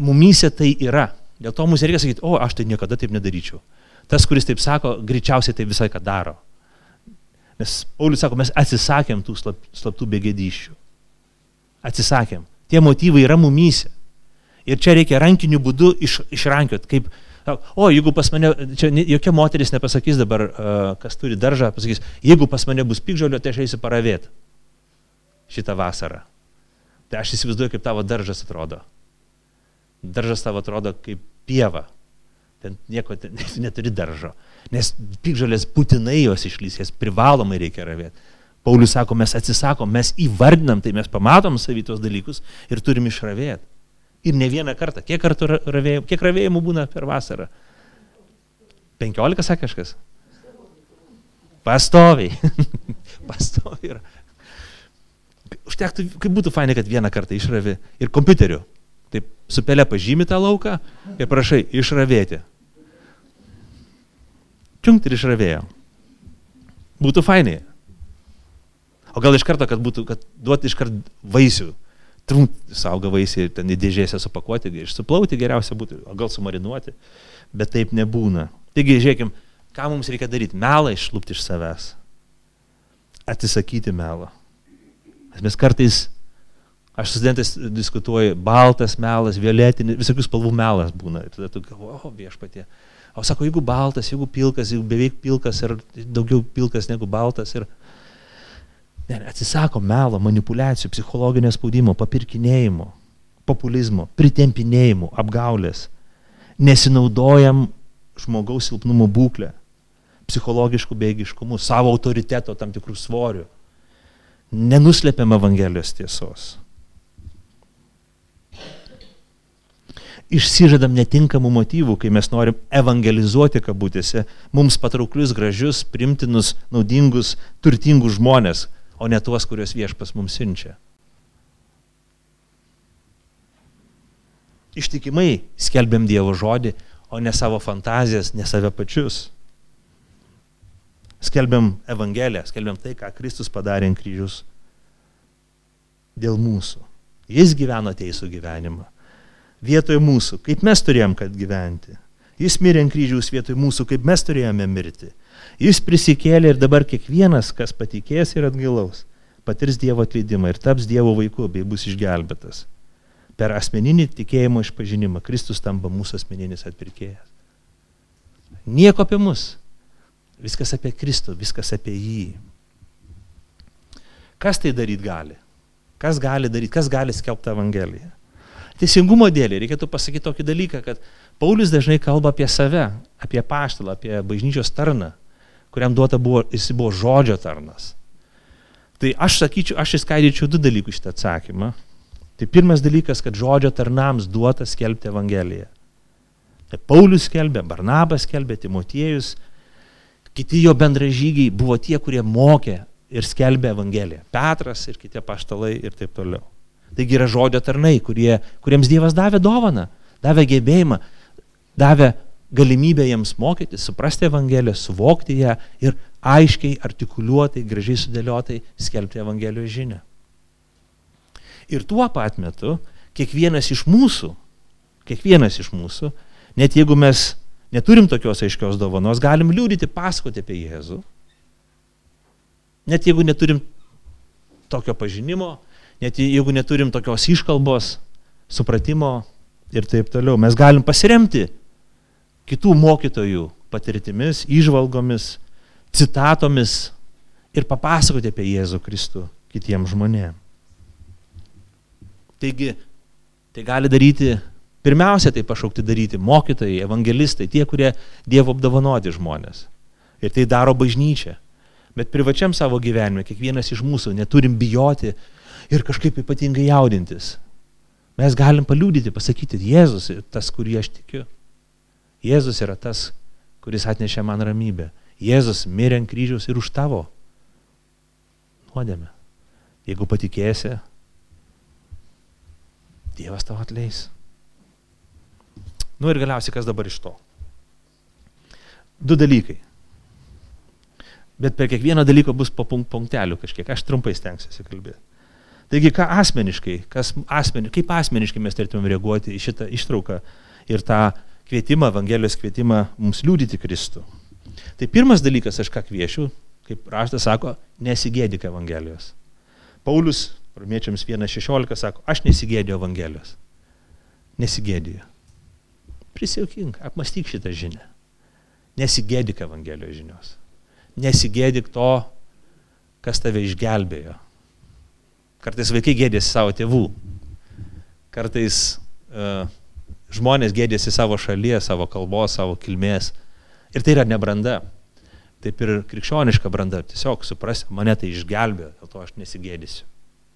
Mumyse tai yra. Dėl to mums reikia sakyti, o aš tai niekada taip nedaryčiau. Tas, kuris taip sako, greičiausiai tai visai ką daro. Nes Paulius sako, mes atsisakėm tų slap, slaptų begėdyščių. Atsisakėm. Tie motyvai yra mumyse. Ir čia reikia rankiniu būdu iš, išrankiot, kaip, o jeigu pas mane, čia jokia moteris nepasakys dabar, kas turi daržą, pasakys, jeigu pas mane bus pikžolio, tai aš eisiu paravėti šitą vasarą. Tai aš įsivaizduoju, kaip tavo daržas atrodo. Daržas tavo atrodo kaip pieva. Ten nieko, ten, neturi daržo. Nes pikžolės būtinai jos išlys, jas privalomai reikia ravėti. Paulius sako, mes atsisakom, mes įvardinam, tai mes pamatom savytos dalykus ir turim išravėti. Ir ne vieną kartą. Kiek ravėjimų, kiek ravėjimų būna per vasarą? 15 sakė kažkas? Pastoviai. *laughs* Pastoviai yra. Užtektų, kaip būtų fainai, kad vieną kartą išravi ir kompiuteriu. Taip, su pelė pažymi tą lauką ir prašai išravėti. Čiungt ir išravėjo. Būtų fainai. O gal iš karto, kad būtų, kad duoti iš karto vaisių. Trump, sauga vaisiai ir ten į dėžėse supakuoti, išsuplauti geriausia būtų, o gal sumarinuoti, bet taip nebūna. Taigi, žiūrėkim, ką mums reikia daryti? Melą išlūpti iš savęs. Atsisakyti melą. Mes kartais, aš su studentais diskutuoju, baltas melas, violetinis, visokius spalvų melas būna. Ir tada tu galvoji, o viešpatie. O sako, jeigu baltas, jeigu pilkas, jeigu beveik pilkas ir daugiau pilkas negu baltas. Ir... Ne, atsisako melo, manipulacijų, psichologinio spaudimo, papirkinėjimo, populizmo, pritempinėjimo, apgaulės. Nesinaudojam žmogaus silpnumo būklę, psichologiškų bėgiškumų, savo autoriteto tam tikrų svorių nenuslepiam Evangelijos tiesos. Išsižadam netinkamų motyvų, kai mes norim evangelizuoti kabutėse mums patrauklius, gražius, primtinus, naudingus, turtingus žmonės, o ne tuos, kuriuos viešpas mums siunčia. Ištikimai skelbiam Dievo žodį, o ne savo fantazijas, ne save pačius skelbiam Evangeliją, skelbiam tai, ką Kristus padarė ant kryžius dėl mūsų. Jis gyveno teisų gyvenimą. Vietoj mūsų, kaip mes turėjom kad gyventi. Jis mirė ant kryžiaus vietoj mūsų, kaip mes turėjome mirti. Jis prisikėlė ir dabar kiekvienas, kas patikės ir atgilaus, patirs Dievo atleidimą ir taps Dievo vaiku bei bus išgelbėtas. Per asmeninį tikėjimo išpažinimą Kristus tampa mūsų asmeninis atpirkėjas. Nieko apie mus, Viskas apie Kristų, viskas apie jį. Kas tai daryti gali? Kas gali daryti, kas gali skelbti Evangeliją? Teisingumo dėlį reikėtų pasakyti tokį dalyką, kad Paulius dažnai kalba apie save, apie paštalą, apie bažnyčios tarną, kuriam duota buvo, jis buvo žodžio tarnas. Tai aš sakyčiau, aš įskaidyčiau du dalykus šitą atsakymą. Tai pirmas dalykas, kad žodžio tarnams duota skelbti Evangeliją. Tai Paulius skelbė, Barnabas skelbė, Timotiejus, Kiti jo bendražygiai buvo tie, kurie mokė ir skelbė Evangeliją. Petras ir kiti paštalai ir taip toliau. Taigi yra žodžio tarnai, kurie, kuriems Dievas davė dovaną, davė gebėjimą, davė galimybę jiems mokyti, suprasti Evangeliją, suvokti ją ir aiškiai, artikuliuotai, gražiai sudėliotai skelbti Evangelijos žinią. Ir tuo pat metu kiekvienas iš mūsų, kiekvienas iš mūsų, net jeigu mes neturim tokios aiškios dovanos, galim liūdyti, pasakoti apie Jėzų. Net jeigu neturim tokio pažinimo, net jeigu neturim tokios iškalbos, supratimo ir taip toliau, mes galim pasiremti kitų mokytojų patirtimis, išvalgomis, citatomis ir papasakoti apie Jėzų Kristų kitiems žmonėms. Taigi, tai gali daryti Pirmiausia, tai pašaukti daryti mokytojai, evangelistai, tie, kurie Dievo apdovanoti žmonės. Ir tai daro bažnyčia. Bet privačiam savo gyvenime kiekvienas iš mūsų neturim bijoti ir kažkaip ypatingai jaudintis. Mes galim paliūdyti, pasakyti, Jėzus yra tas, kurį aš tikiu. Jėzus yra tas, kuris atnešė man ramybę. Jėzus mirė ant kryžiaus ir už tavo nuodėmę. Jeigu patikėsi, Dievas tau atleis. Nu ir galiausiai kas dabar iš to? Du dalykai. Bet per kiekvieną dalyką bus po punktelių kažkiek. Aš trumpai stengsiuosi kalbėti. Taigi, ką asmeniškai, kas asmeni, kaip asmeniškai mes turėtumėm reaguoti į šitą ištrauką ir tą kvietimą, Evangelijos kvietimą mums liūdyti Kristų. Tai pirmas dalykas, aš ką kviečiu, kaip raštas sako, nesigėdik Evangelijos. Paulius, romiečiams 1.16 sako, aš nesigėdėjau Evangelijos. Nesigėdėjau. Prisijaukink, apmastyk šitą žinią. Nesigėdik Evangelijos žinios. Nesigėdik to, kas tave išgelbėjo. Kartais vaikai gėdėsi savo tėvų. Kartais uh, žmonės gėdėsi savo šalies, savo kalbos, savo kilmės. Ir tai yra nebranda. Taip ir krikščioniška branda. Tiesiog suprasti, mane tai išgelbėjo, dėl to aš nesigėdysiu.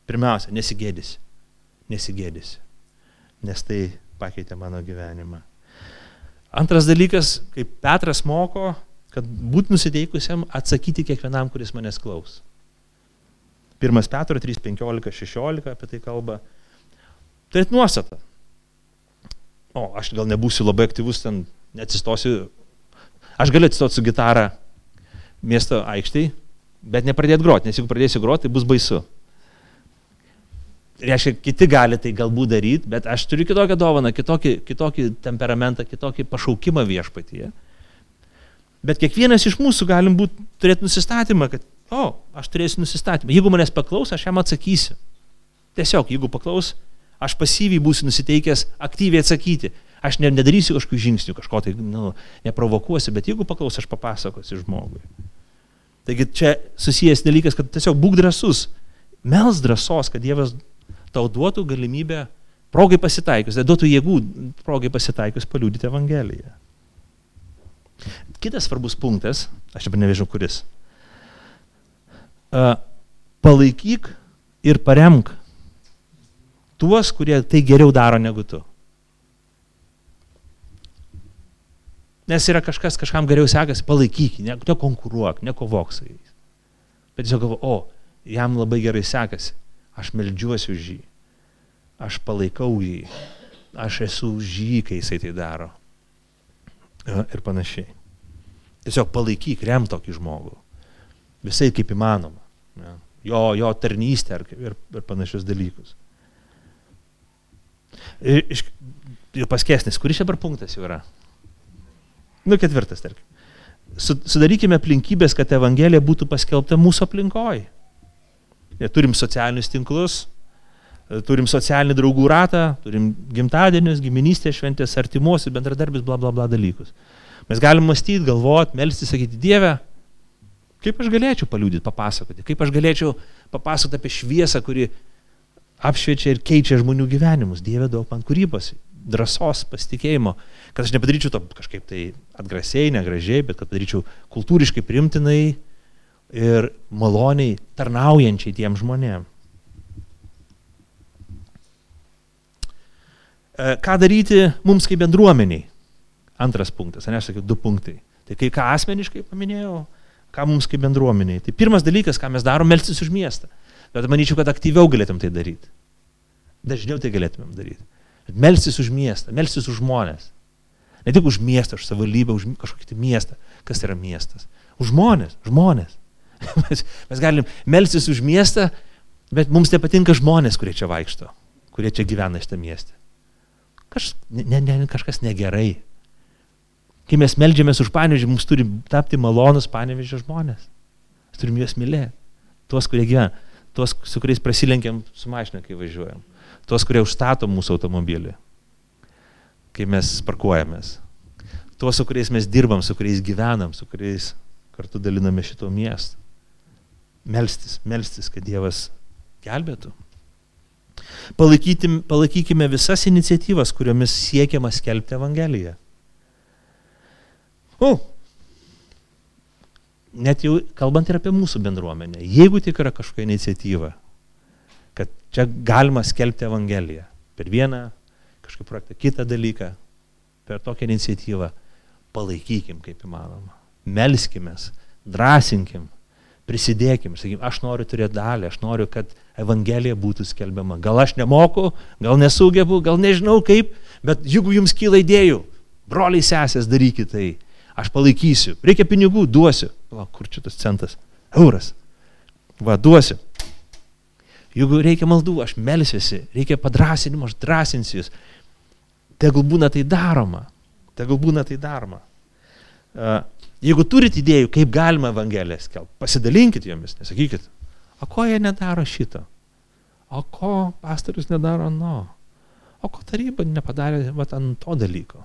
Pirmiausia, nesigėdysiu. Nesigėdysiu. Nes tai pakeitė mano gyvenimą. Antras dalykas, kaip Petras moko, kad būt nusiteikusiam atsakyti kiekvienam, kuris manęs klaus. 1 Petro 3, 15, 16 apie tai kalba. Tai nuostata. O, aš gal nebūsiu labai aktyvus ten, neatsistosiu. Aš galiu atsistoti su gitara miesto aikštėje, bet nepradėti groti, nes jeigu pradėsiu groti, tai bus baisu. Reiškia, kiti gali tai galbūt daryti, bet aš turiu kitokią dovaną, kitokį, kitokį temperamentą, kitokį pašaukimą viešpatyje. Bet kiekvienas iš mūsų galim būt, turėti nusistatymą, kad, o, aš turėsiu nusistatymą. Jeigu manęs paklaus, aš jam atsakysiu. Tiesiog, jeigu paklaus, aš pasyviai būsiu nusiteikęs aktyviai atsakyti. Aš ne, nedarysiu kažkokių žingsnių, kažko tai nu, neprovokuosiu, bet jeigu paklaus, aš papasakosiu žmogui. Taigi čia susijęs dalykas, kad tiesiog būk drasus, mels drąsos, kad Dievas tau duotų galimybę, progai pasitaikius, tai duotų jėgų progai pasitaikius paliūdyti Evangeliją. Kitas svarbus punktas, aš dabar nevežau kuris. Palaikyk ir paremk tuos, kurie tai geriau daro negu tu. Nes yra kažkas, kažkam geriau sekasi, palaikyk, ne, nekonkuruok, nekovok su jais. Bet tiesiog galvo, o, jam labai gerai sekasi, aš melžiuosi už jį, aš palaikau jį, aš esu už jį, kai jisai tai daro. Ir panašiai. Tiesiog palaikyk, rem tokį žmogų. Visai kaip įmanoma. Jo, jo tarnystę ir, ir, panašius dalykus. Iš, paskesnis, kuris dabar punktas jau yra? Nu, ketvirtas, tarkim. Sudarykime aplinkybės, kad Evangelija būtų paskelbta mūsų aplinkoje. Turim socialinius tinklus, turim socialinį draugų ratą, turim gimtadienius, giminystės šventės, artimuosius, bendradarbius, bla bla bla dalykus. Mes galim mąstyti, galvoti, melstis, sakyti, Dieve, kaip aš galėčiau paliūdyti, papasakoti, kaip aš galėčiau papasakoti apie šviesą, kuri apšviečia ir keičia žmonių gyvenimus. Dieve daug man kūrybos, drąsos, pasitikėjimo, kad aš nepadaryčiau to kažkaip tai atgrasiai, negražiai, bet kad padaryčiau kultūriškai primtinai ir maloniai tarnaujančiai tiem žmonėm. E, ką daryti mums kaip bendruomeniai? Antras punktas, ne aš sakiau, du punktai. Tai kai ką asmeniškai paminėjau, ką mums kaip bendruomeniai. Tai pirmas dalykas, ką mes darom, melstis už miestą. Bet manyčiau, kad aktyviau galėtum tai daryti. Dažniau tai galėtumėm daryti. Melstis už miestą, melstis už žmonės. Ne tik už miestą, už savivaldybę, už kažkokį tai miestą. Kas yra miestas? Už žmonės, žmonės. *laughs* mes, mes galim melstis už miestą, bet mums nepatinka žmonės, kurie čia vaikšto, kurie čia gyvena šitą miestą. Kaž, ne, ne, kažkas negerai. Kai mes melžiamės už panevežį, mums turi tapti malonus panevežio žmonės. Mes turim juos mylėti. Tuos, kurie gyvena. Tuos, su kuriais prasilenkiam su mašina, kai važiuojam tuos, kurie užstato mūsų automobilį, kai mes parkuojamės, tuos, su kuriais mes dirbam, su kuriais gyvenam, su kuriais kartu daliname šito miestą. Melstis, melstis, kad Dievas gelbėtų. Palaikykime visas iniciatyvas, kuriomis siekiama skelbti Evangeliją. O, net jau kalbant ir apie mūsų bendruomenę, jeigu tik yra kažkokia iniciatyva, kad čia galima skelbti Evangeliją. Per vieną kažkokį projektą, kitą dalyką, per tokią iniciatyvą palaikykim kaip įmanoma. Melskimės, drąsinkim, prisidėkim, sakykim, aš noriu turėti dalį, aš noriu, kad Evangelija būtų skelbiama. Gal aš nemoku, gal nesugebu, gal nežinau kaip, bet jeigu jums kyla idėjų, broliai sesės, darykit tai, aš palaikysiu, reikia pinigų, duosiu. Palauk, kur čia tas centas? Euras. Va, duosiu. Jeigu reikia maldų, aš melsiuosi, reikia padrasinimo, aš drąsinsiu jūs. Tegul būna tai daroma. Tegul būna tai daroma. Jeigu turit idėjų, kaip galima Evangeliją skelbti, pasidalinkit jomis, nesakykit, o ko jie nedaro šito, o ko pastorius nedaro no, o ko taryba nepadarė vat, ant to dalyko.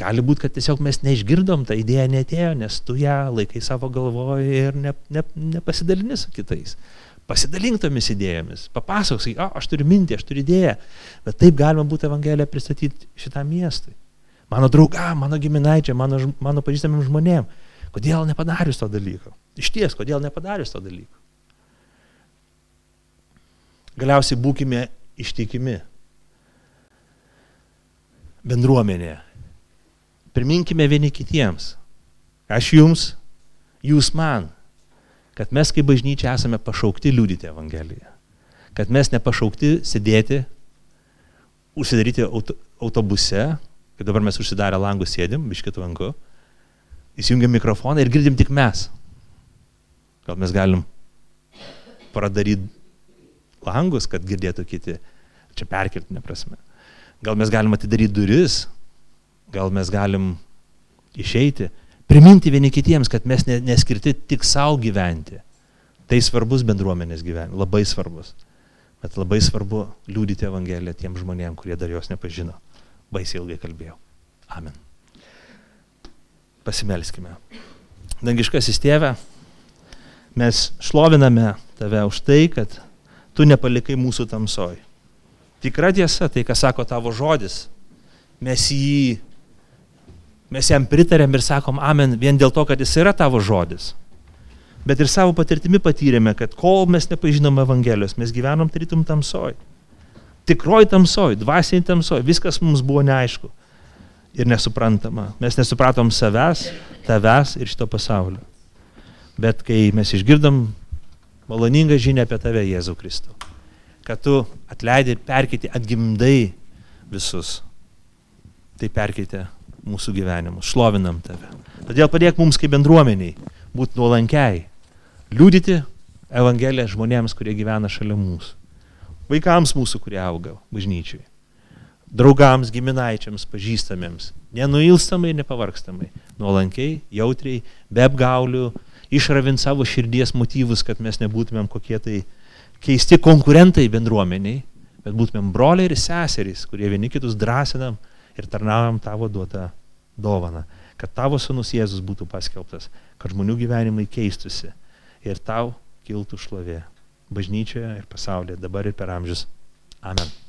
Gali būti, kad tiesiog mes neišgirdom, ta idėja netėjo, nes tu ją laikai savo galvoje ir ne, ne, nepasidalini su kitais. Pasidalink tomis idėjomis, papasakok, sakai, aš turiu mintį, aš turiu idėją, bet taip galima būtų Evangeliją pristatyti šitam miestui. Mano draugam, mano giminaičiam, mano, mano pažįstamim žmonėm. Kodėl nepadarius to dalyko? Iš ties, kodėl nepadarius to dalyko? Galiausiai būkime ištikimi bendruomenėje. Priminkime vieni kitiems. Aš jums, jūs man, kad mes kaip bažnyčia esame pašaukti liūdyti Evangeliją. Kad mes nepašaukti sėdėti, užsidaryti auto, autobuse, kai dabar mes užsidarę langus sėdim, biškitų langu, įsijungiam mikrofoną ir girdim tik mes. Gal mes galim pradaryti langus, kad girdėtų kiti. Čia perkeltinė prasme. Gal mes galim atidaryti duris, gal mes galim išeiti, priminti vieni kitiems, kad mes neskirti tik savo gyventi. Tai svarbus bendruomenės gyvenimas, labai svarbus. Bet labai svarbu liūdyti Evangeliją tiem žmonėm, kurie dar jos nepažino. Baisiai ilgai kalbėjau. Amen. Pasimelskime. Dangiškasis tėve, mes šloviname tave už tai, kad tu nepalikai mūsų tamsoj. Tikra tiesa, tai ką sako tavo žodis, mes jį, mes jam pritarėm ir sakom amen vien dėl to, kad jis yra tavo žodis. Bet ir savo patirtimi patyrėme, kad kol mes nepažinom Evangelijos, mes gyvenom tarytum tamsoj. Tikroji tamsoj, dvasiai tamsoj, viskas mums buvo neaišku ir nesuprantama. Mes nesupratom savęs, tavęs ir šito pasaulio. Bet kai mes išgirdom maloningą žinią apie tave, Jėzau Kristų, kad tu atleidai ir perkėti atgimdai visus, tai perkeitė mūsų gyvenimus, šlovinam tave. Todėl padėk mums kaip bendruomeniai būti nuolankiai, liūdyti Evangeliją žmonėms, kurie gyvena šalia mūsų, vaikams mūsų, kurie auga bažnyčiui, draugams, giminaičiams, pažįstamiems, nenuilstamai ir nepavargstamai, nuolankiai, jautriai, be apgaulių, išravint savo širdies motyvus, kad mes nebūtumėm kokie tai keisti konkurentai bendruomeniai, bet būtumėm broliai ir seserys, kurie vieni kitus drąsinam ir tarnaujam tavo duotą dovaną, kad tavo sunus Jėzus būtų paskelbtas, kad žmonių gyvenimai keistusi ir tau kiltų šlovė bažnyčioje ir pasaulyje dabar ir per amžius. Amen.